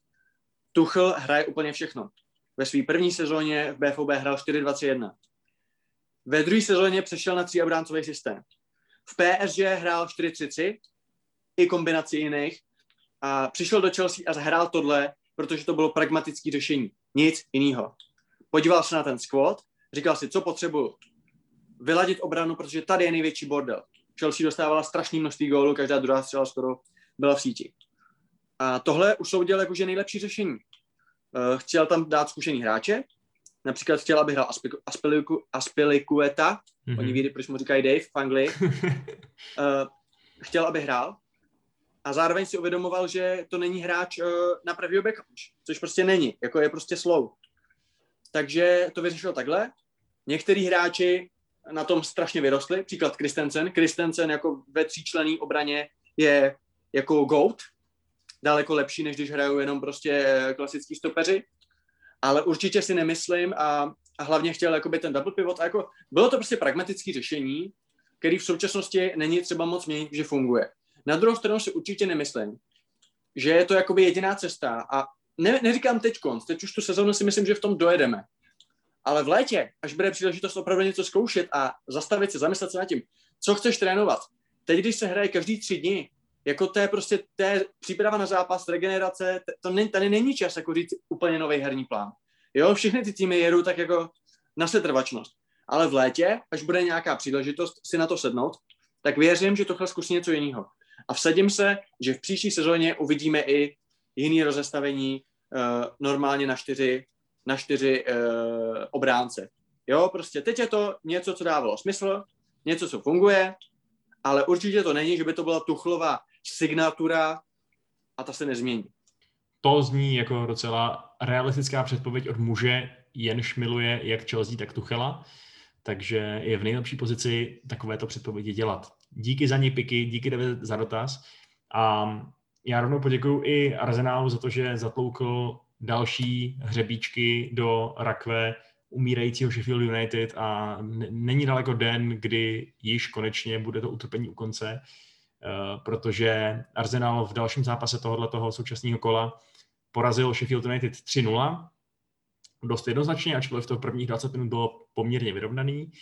Tuchl hraje úplně všechno. Ve své první sezóně v BFOB hrál 4-2-3-1. Ve druhé sezóně přešel na tříobráncový systém. V PSG hrál 4-3-3 i kombinaci jiných a přišel do Chelsea a zahrál tohle protože to bylo pragmatické řešení. Nic jiného. Podíval se na ten squad, říkal si, co potřebuju. Vyladit obranu, protože tady je největší bordel. Chelsea dostávala strašné množství gólů, každá druhá střela skoro byla v síti. A tohle už soudil jakože nejlepší řešení. Uh, chtěl tam dát zkušený hráče, například chtěl, aby hrál Aspiliku, Aspilikueta, mm-hmm. oni ví, proč mu říkají Dave v Anglii. uh, *laughs* chtěl, aby hrál, a zároveň si uvědomoval, že to není hráč uh, na pravýho backa, což prostě není, jako je prostě slow. Takže to vyřešil takhle. Některý hráči na tom strašně vyrostli, příklad Kristensen. Kristensen jako ve tříčlený obraně je jako GOAT, daleko lepší, než když hrajou jenom prostě eh, klasický stopeři. Ale určitě si nemyslím a, a hlavně chtěl jakoby ten double pivot. A jako, bylo to prostě pragmatické řešení, který v současnosti není třeba moc měnit, že funguje. Na druhou stranu si určitě nemyslím, že je to jakoby jediná cesta a ne, neříkám teď konc, teď už tu sezónu si myslím, že v tom dojedeme. Ale v létě, až bude příležitost opravdu něco zkoušet a zastavit se, zamyslet se nad tím, co chceš trénovat. Teď, když se hraje každý tři dny, jako to je prostě to je příprava na zápas, regenerace, to ne, tady není čas jako říct úplně nový herní plán. Jo, všechny ty týmy jedou tak jako na setrvačnost. Ale v létě, až bude nějaká příležitost si na to sednout, tak věřím, že tohle zkusí něco jiného. A vsadím se, že v příští sezóně uvidíme i jiný rozestavení uh, normálně na čtyři, na čtyři uh, obránce. Jo, prostě teď je to něco, co dávalo smysl, něco, co funguje, ale určitě to není, že by to byla Tuchlová signatura a ta se nezmění.
To zní jako docela realistická předpověď od muže, jenž miluje jak Chelsea, tak Tuchela, takže je v nejlepší pozici takovéto předpovědi dělat díky za ní piky, díky David za dotaz. A já rovnou poděkuju i Arsenálu za to, že zatloukl další hřebíčky do rakve umírajícího Sheffield United a není daleko den, kdy již konečně bude to utrpení u konce, protože Arsenal v dalším zápase tohoto současného kola porazil Sheffield United 3-0, dost jednoznačně, ačkoliv to v prvních 20 minut bylo poměrně vyrovnaný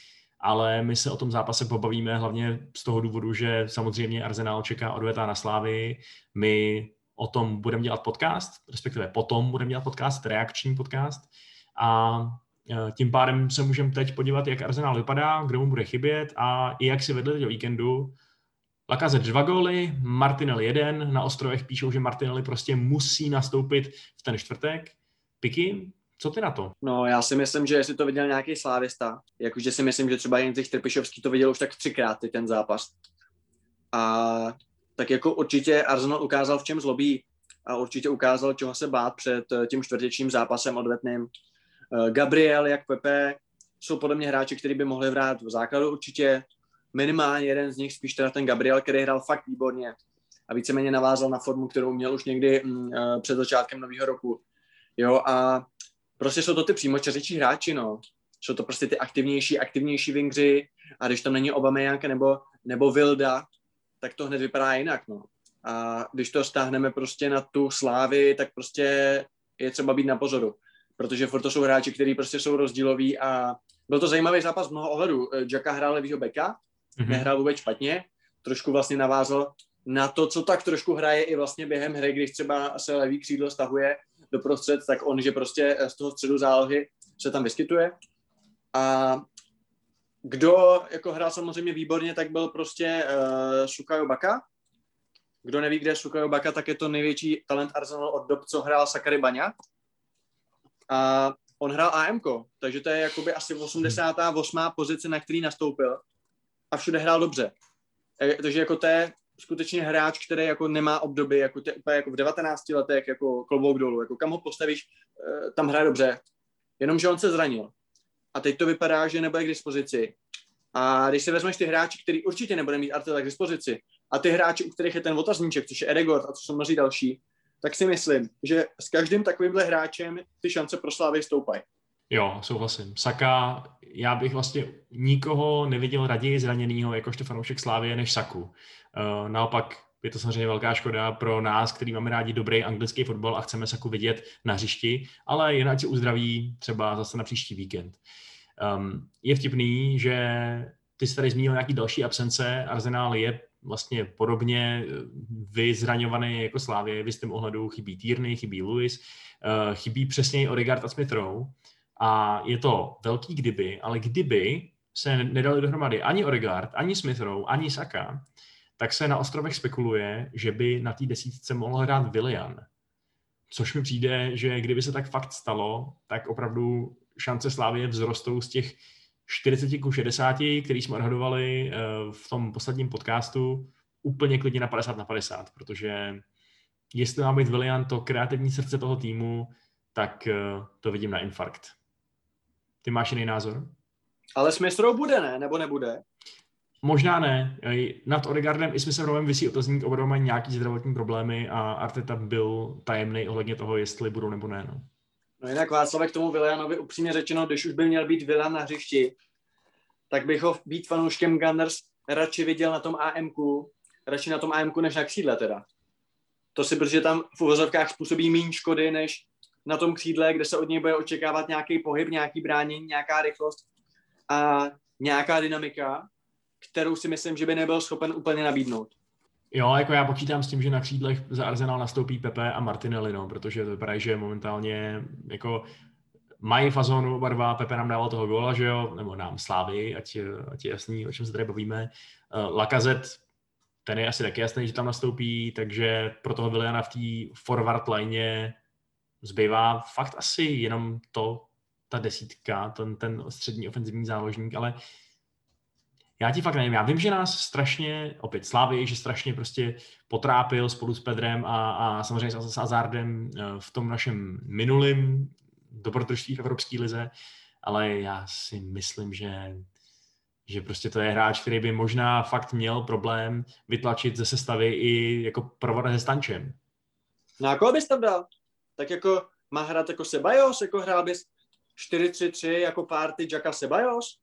ale my se o tom zápase pobavíme hlavně z toho důvodu, že samozřejmě Arsenal čeká odvetá na Slávy. My o tom budeme dělat podcast, respektive potom budeme dělat podcast, reakční podcast a e, tím pádem se můžeme teď podívat, jak Arsenal vypadá, kdo mu bude chybět a i jak si vedli teď o víkendu. Lacazette dva góly, Martinelli jeden, na ostrovech píšou, že Martinelli prostě musí nastoupit v ten čtvrtek. Piky, co ty na to?
No, já si myslím, že jestli to viděl nějaký slávista, jakože si myslím, že třeba Jindřich Trpišovský to viděl už tak třikrát, ten zápas. A tak jako určitě Arsenal ukázal, v čem zlobí a určitě ukázal, čeho se bát před eh, tím čtvrtěčním zápasem odvetným. Eh, Gabriel, jak Pepe, jsou podle mě hráči, kteří by mohli hrát v základu určitě. Minimálně jeden z nich, spíš teda ten Gabriel, který hrál fakt výborně a víceméně navázal na formu, kterou měl už někdy mm, eh, před začátkem nového roku. Jo, a prostě jsou to ty přímočařičí hráči, no. Jsou to prostě ty aktivnější, aktivnější vingři a když tam není Obameyang nebo, nebo Vilda, tak to hned vypadá jinak, no. A když to stáhneme prostě na tu slávy, tak prostě je třeba být na pozoru. Protože furt to jsou hráči, kteří prostě jsou rozdíloví a byl to zajímavý zápas z mnoho ohledů. Jacka hrál levýho beka, mm-hmm. nehrál vůbec špatně, trošku vlastně navázal na to, co tak trošku hraje i vlastně během hry, když třeba se levý křídlo stahuje do prostřed, tak on, že prostě z toho středu zálohy se tam vyskytuje. A kdo jako hrál samozřejmě výborně, tak byl prostě uh, Sukayo Baka. Kdo neví, kde je Sukayo Baka, tak je to největší talent Arsenal od dob, co hrál Sakary Baňa. A on hrál AMK, takže to je jakoby asi 88. pozice, na který nastoupil a všude hrál dobře. E, takže jako to je skutečně hráč, který jako nemá obdoby, jako, te, jako v 19 letech, jako klobouk dolů, jako kam ho postavíš, e, tam hraje dobře. Jenomže on se zranil. A teď to vypadá, že nebude k dispozici. A když si vezmeš ty hráči, který určitě nebude mít Arteta k dispozici, a ty hráči, u kterých je ten otazníček, což je Edegord a co jsou mnozí další, tak si myslím, že s každým takovýmhle hráčem ty šance pro Slávy stoupají.
Jo, souhlasím. Saka, já bych vlastně nikoho neviděl raději zraněného jakožto fanoušek Slávie než Saku. Uh, naopak je to samozřejmě velká škoda pro nás, který máme rádi dobrý anglický fotbal a chceme Saku vidět na hřišti, ale jinak si uzdraví třeba zase na příští víkend. Um, je vtipný, že ty jsi tady zmínil nějaký další absence. Arsenal je vlastně podobně eh, vyzraňovaný jako Slávě. V jistém ohledu chybí Tierney, chybí Lewis, uh, chybí přesně Odegaard a Smith Rowe. A je to velký kdyby, ale kdyby se nedali dohromady ani Odegaard, ani Smith Rowe, ani Saka, tak se na ostrovech spekuluje, že by na té desítce mohl hrát Willian. Což mi přijde, že kdyby se tak fakt stalo, tak opravdu šance Slávie vzrostou z těch 40 ku 60, který jsme odhadovali eh, v tom posledním podcastu, úplně klidně na 50 na 50, protože jestli má být Willian to kreativní srdce toho týmu, tak eh, to vidím na infarkt. Ty máš jiný názor?
Ale s mistrou bude, ne? Nebo nebude?
Možná ne. Nad Odegaardem i s Rovem vysí otazník, oba mají nějaký zdravotní problémy a Arteta byl tajemný ohledně toho, jestli budou nebo ne. No.
No jinak Václavek k tomu Vilianovi upřímně řečeno, když už by měl být Vilian na hřišti, tak bych ho být fanouškem Gunners radši viděl na tom AMku, radši na tom AMku než na křídle teda. To si, protože tam v uvozovkách způsobí méně škody, než na tom křídle, kde se od něj bude očekávat nějaký pohyb, nějaký bránění, nějaká rychlost a nějaká dynamika, kterou si myslím, že by nebyl schopen úplně nabídnout.
Jo, jako já počítám s tím, že na křídlech za Arsenal nastoupí Pepe a Martinelli, no, protože to vypadá, že momentálně jako mají fazonu oba dva, Pepe nám dával toho góla, že jo, nebo nám Slávy, ať, ať je jasný, o čem se tady bavíme. Uh, Lakazet, ten je asi taky jasný, že tam nastoupí, takže pro toho Viliana v té forward line zbývá fakt asi jenom to, ta desítka, ten, ten střední ofenzivní záložník, ale já ti fakt nevím, já vím, že nás strašně, opět Slávy, že strašně prostě potrápil spolu s Pedrem a, a samozřejmě s Azardem eh, v tom našem minulém dobrodružství v Evropské lize, ale já si myslím, že že prostě to je hráč, který by možná fakt měl problém vytlačit ze sestavy i jako provod se Stančem.
No a koho bys tam dal? Tak jako má hrát jako Sebajos, jako hrál bys 4-3-3 jako party Jacka Sebajos?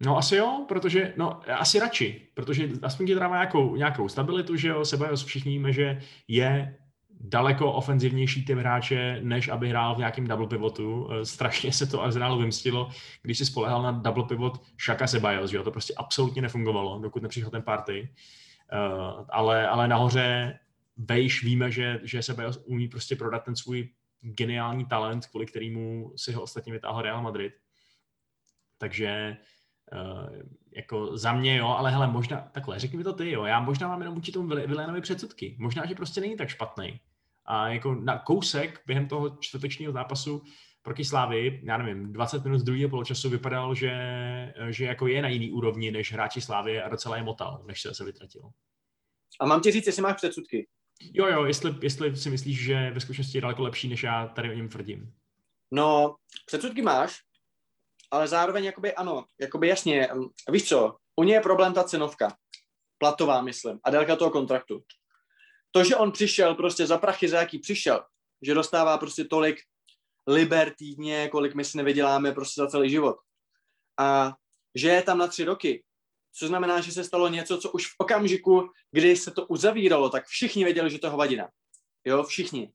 No asi jo, protože, no asi radši, protože aspoň ti má nějakou, nějakou stabilitu, že jo, Sebajos všichni víme, že je daleko ofenzivnější typ hráče, než aby hrál v nějakém double pivotu. Eh, strašně se to Arsenalu vymstilo, když si spolehal na double pivot Shaka Sebajos, jo, to prostě absolutně nefungovalo, dokud nepřišel ten party. Uh, ale, ale nahoře Bejš víme, že, že Sebajos umí prostě prodat ten svůj geniální talent, kvůli kterému si ho ostatně vytáhl Real Madrid. Takže Uh, jako za mě jo, ale hele, možná, takhle, řekni mi to ty jo, já možná mám jenom vůči tomu Vilénovi předsudky, možná, že prostě není tak špatný. A jako na kousek během toho čtvrtečního zápasu proti Slávy, já nevím, 20 minut z druhého poločasu vypadal, že, že jako je na jiný úrovni než hráči Slávy a docela je motal, než se se vytratil.
A mám ti říct, jestli máš předsudky.
Jo, jo, jestli, jestli si myslíš, že ve skutečnosti je daleko lepší, než já tady o něm tvrdím.
No, předsudky máš, ale zároveň jakoby ano, jakoby jasně, víš co, u něj je problém ta cenovka, platová, myslím, a délka toho kontraktu. To, že on přišel prostě za prachy, za jaký přišel, že dostává prostě tolik liber týdně, kolik my si nevyděláme prostě za celý život. A že je tam na tři roky, což znamená, že se stalo něco, co už v okamžiku, kdy se to uzavíralo, tak všichni věděli, že to je hovadina. Jo, všichni.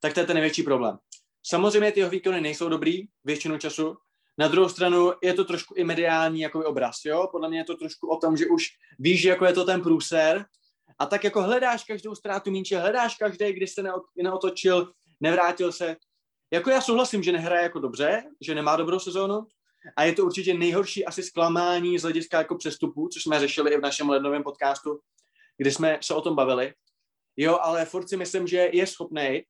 Tak to je ten největší problém. Samozřejmě ty jeho výkony nejsou dobrý většinu času, na druhou stranu je to trošku i mediální jako obraz, jo? Podle mě je to trošku o tom, že už víš, jako je to ten průser a tak jako hledáš každou ztrátu míče, hledáš každý, když se neotočil, nevrátil se. Jako já souhlasím, že nehraje jako dobře, že nemá dobrou sezónu a je to určitě nejhorší asi zklamání z hlediska jako přestupů, což jsme řešili i v našem lednovém podcastu, kdy jsme se o tom bavili. Jo, ale furt si myslím, že je schopný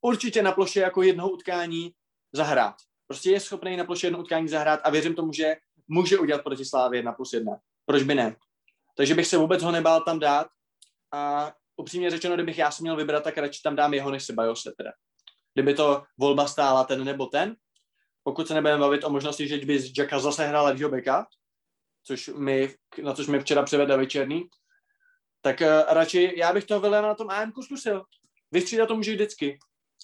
určitě na ploše jako jednoho utkání zahrát. Prostě je schopný na ploše jedno utkání zahrát a věřím tomu, že může udělat proti Slávě 1 plus 1. Proč by ne? Takže bych se vůbec ho nebál tam dát a upřímně řečeno, kdybych já si měl vybrat, tak radši tam dám jeho než Sebajose teda. Kdyby to volba stála ten nebo ten, pokud se nebudeme bavit o možnosti, že by z Jacka zase hrál levýho beka, což mi, na což mi včera převedl večerný, tak uh, radši já bych toho Williama na tom AM zkusil. Vystřídat to může vždycky.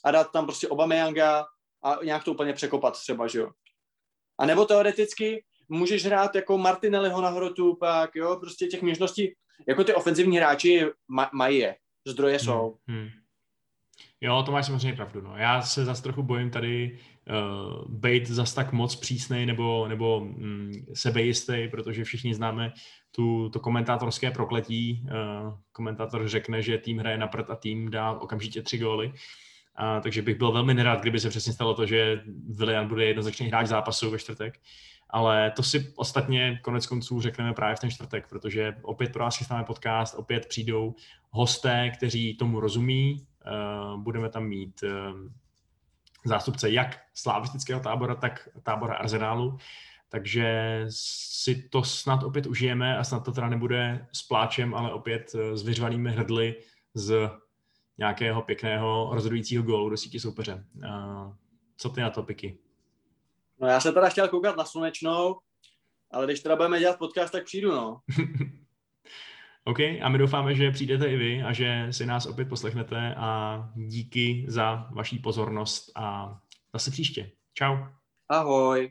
A dát tam prostě Obameyanga, a nějak to úplně překopat třeba, že jo. A nebo teoreticky můžeš hrát jako Martinelliho na hrotu, pak jo, prostě těch možností, jako ty ofenzivní hráči ma- mají je, zdroje hmm, jsou. Hmm, hmm.
Jo, to máš samozřejmě pravdu. No. Já se zase trochu bojím tady uh, být zas tak moc přísnej nebo, nebo um, sebejistý, protože všichni známe tu, to komentátorské prokletí. Uh, komentátor řekne, že tým hraje na prd a tým dá okamžitě tři góly. A, takže bych byl velmi nerad, kdyby se přesně stalo to, že Willian bude jednoznačný hráč zápasu ve čtvrtek. Ale to si ostatně konec konců řekneme právě v ten čtvrtek, protože opět pro vás chystáme podcast, opět přijdou hosté, kteří tomu rozumí. Uh, budeme tam mít uh, zástupce jak slavistického tábora, tak tábora Arsenálu. Takže si to snad opět užijeme a snad to teda nebude s pláčem, ale opět eh, s vyřvanými hrdly z nějakého pěkného rozhodujícího gólu do sítě soupeře. Co ty na to, Piky?
No já se teda chtěl koukat na slunečnou, ale když teda budeme dělat podcast, tak přijdu, no. *laughs*
OK, a my doufáme, že přijdete i vy a že si nás opět poslechnete a díky za vaší pozornost a zase příště. Ciao.
Ahoj.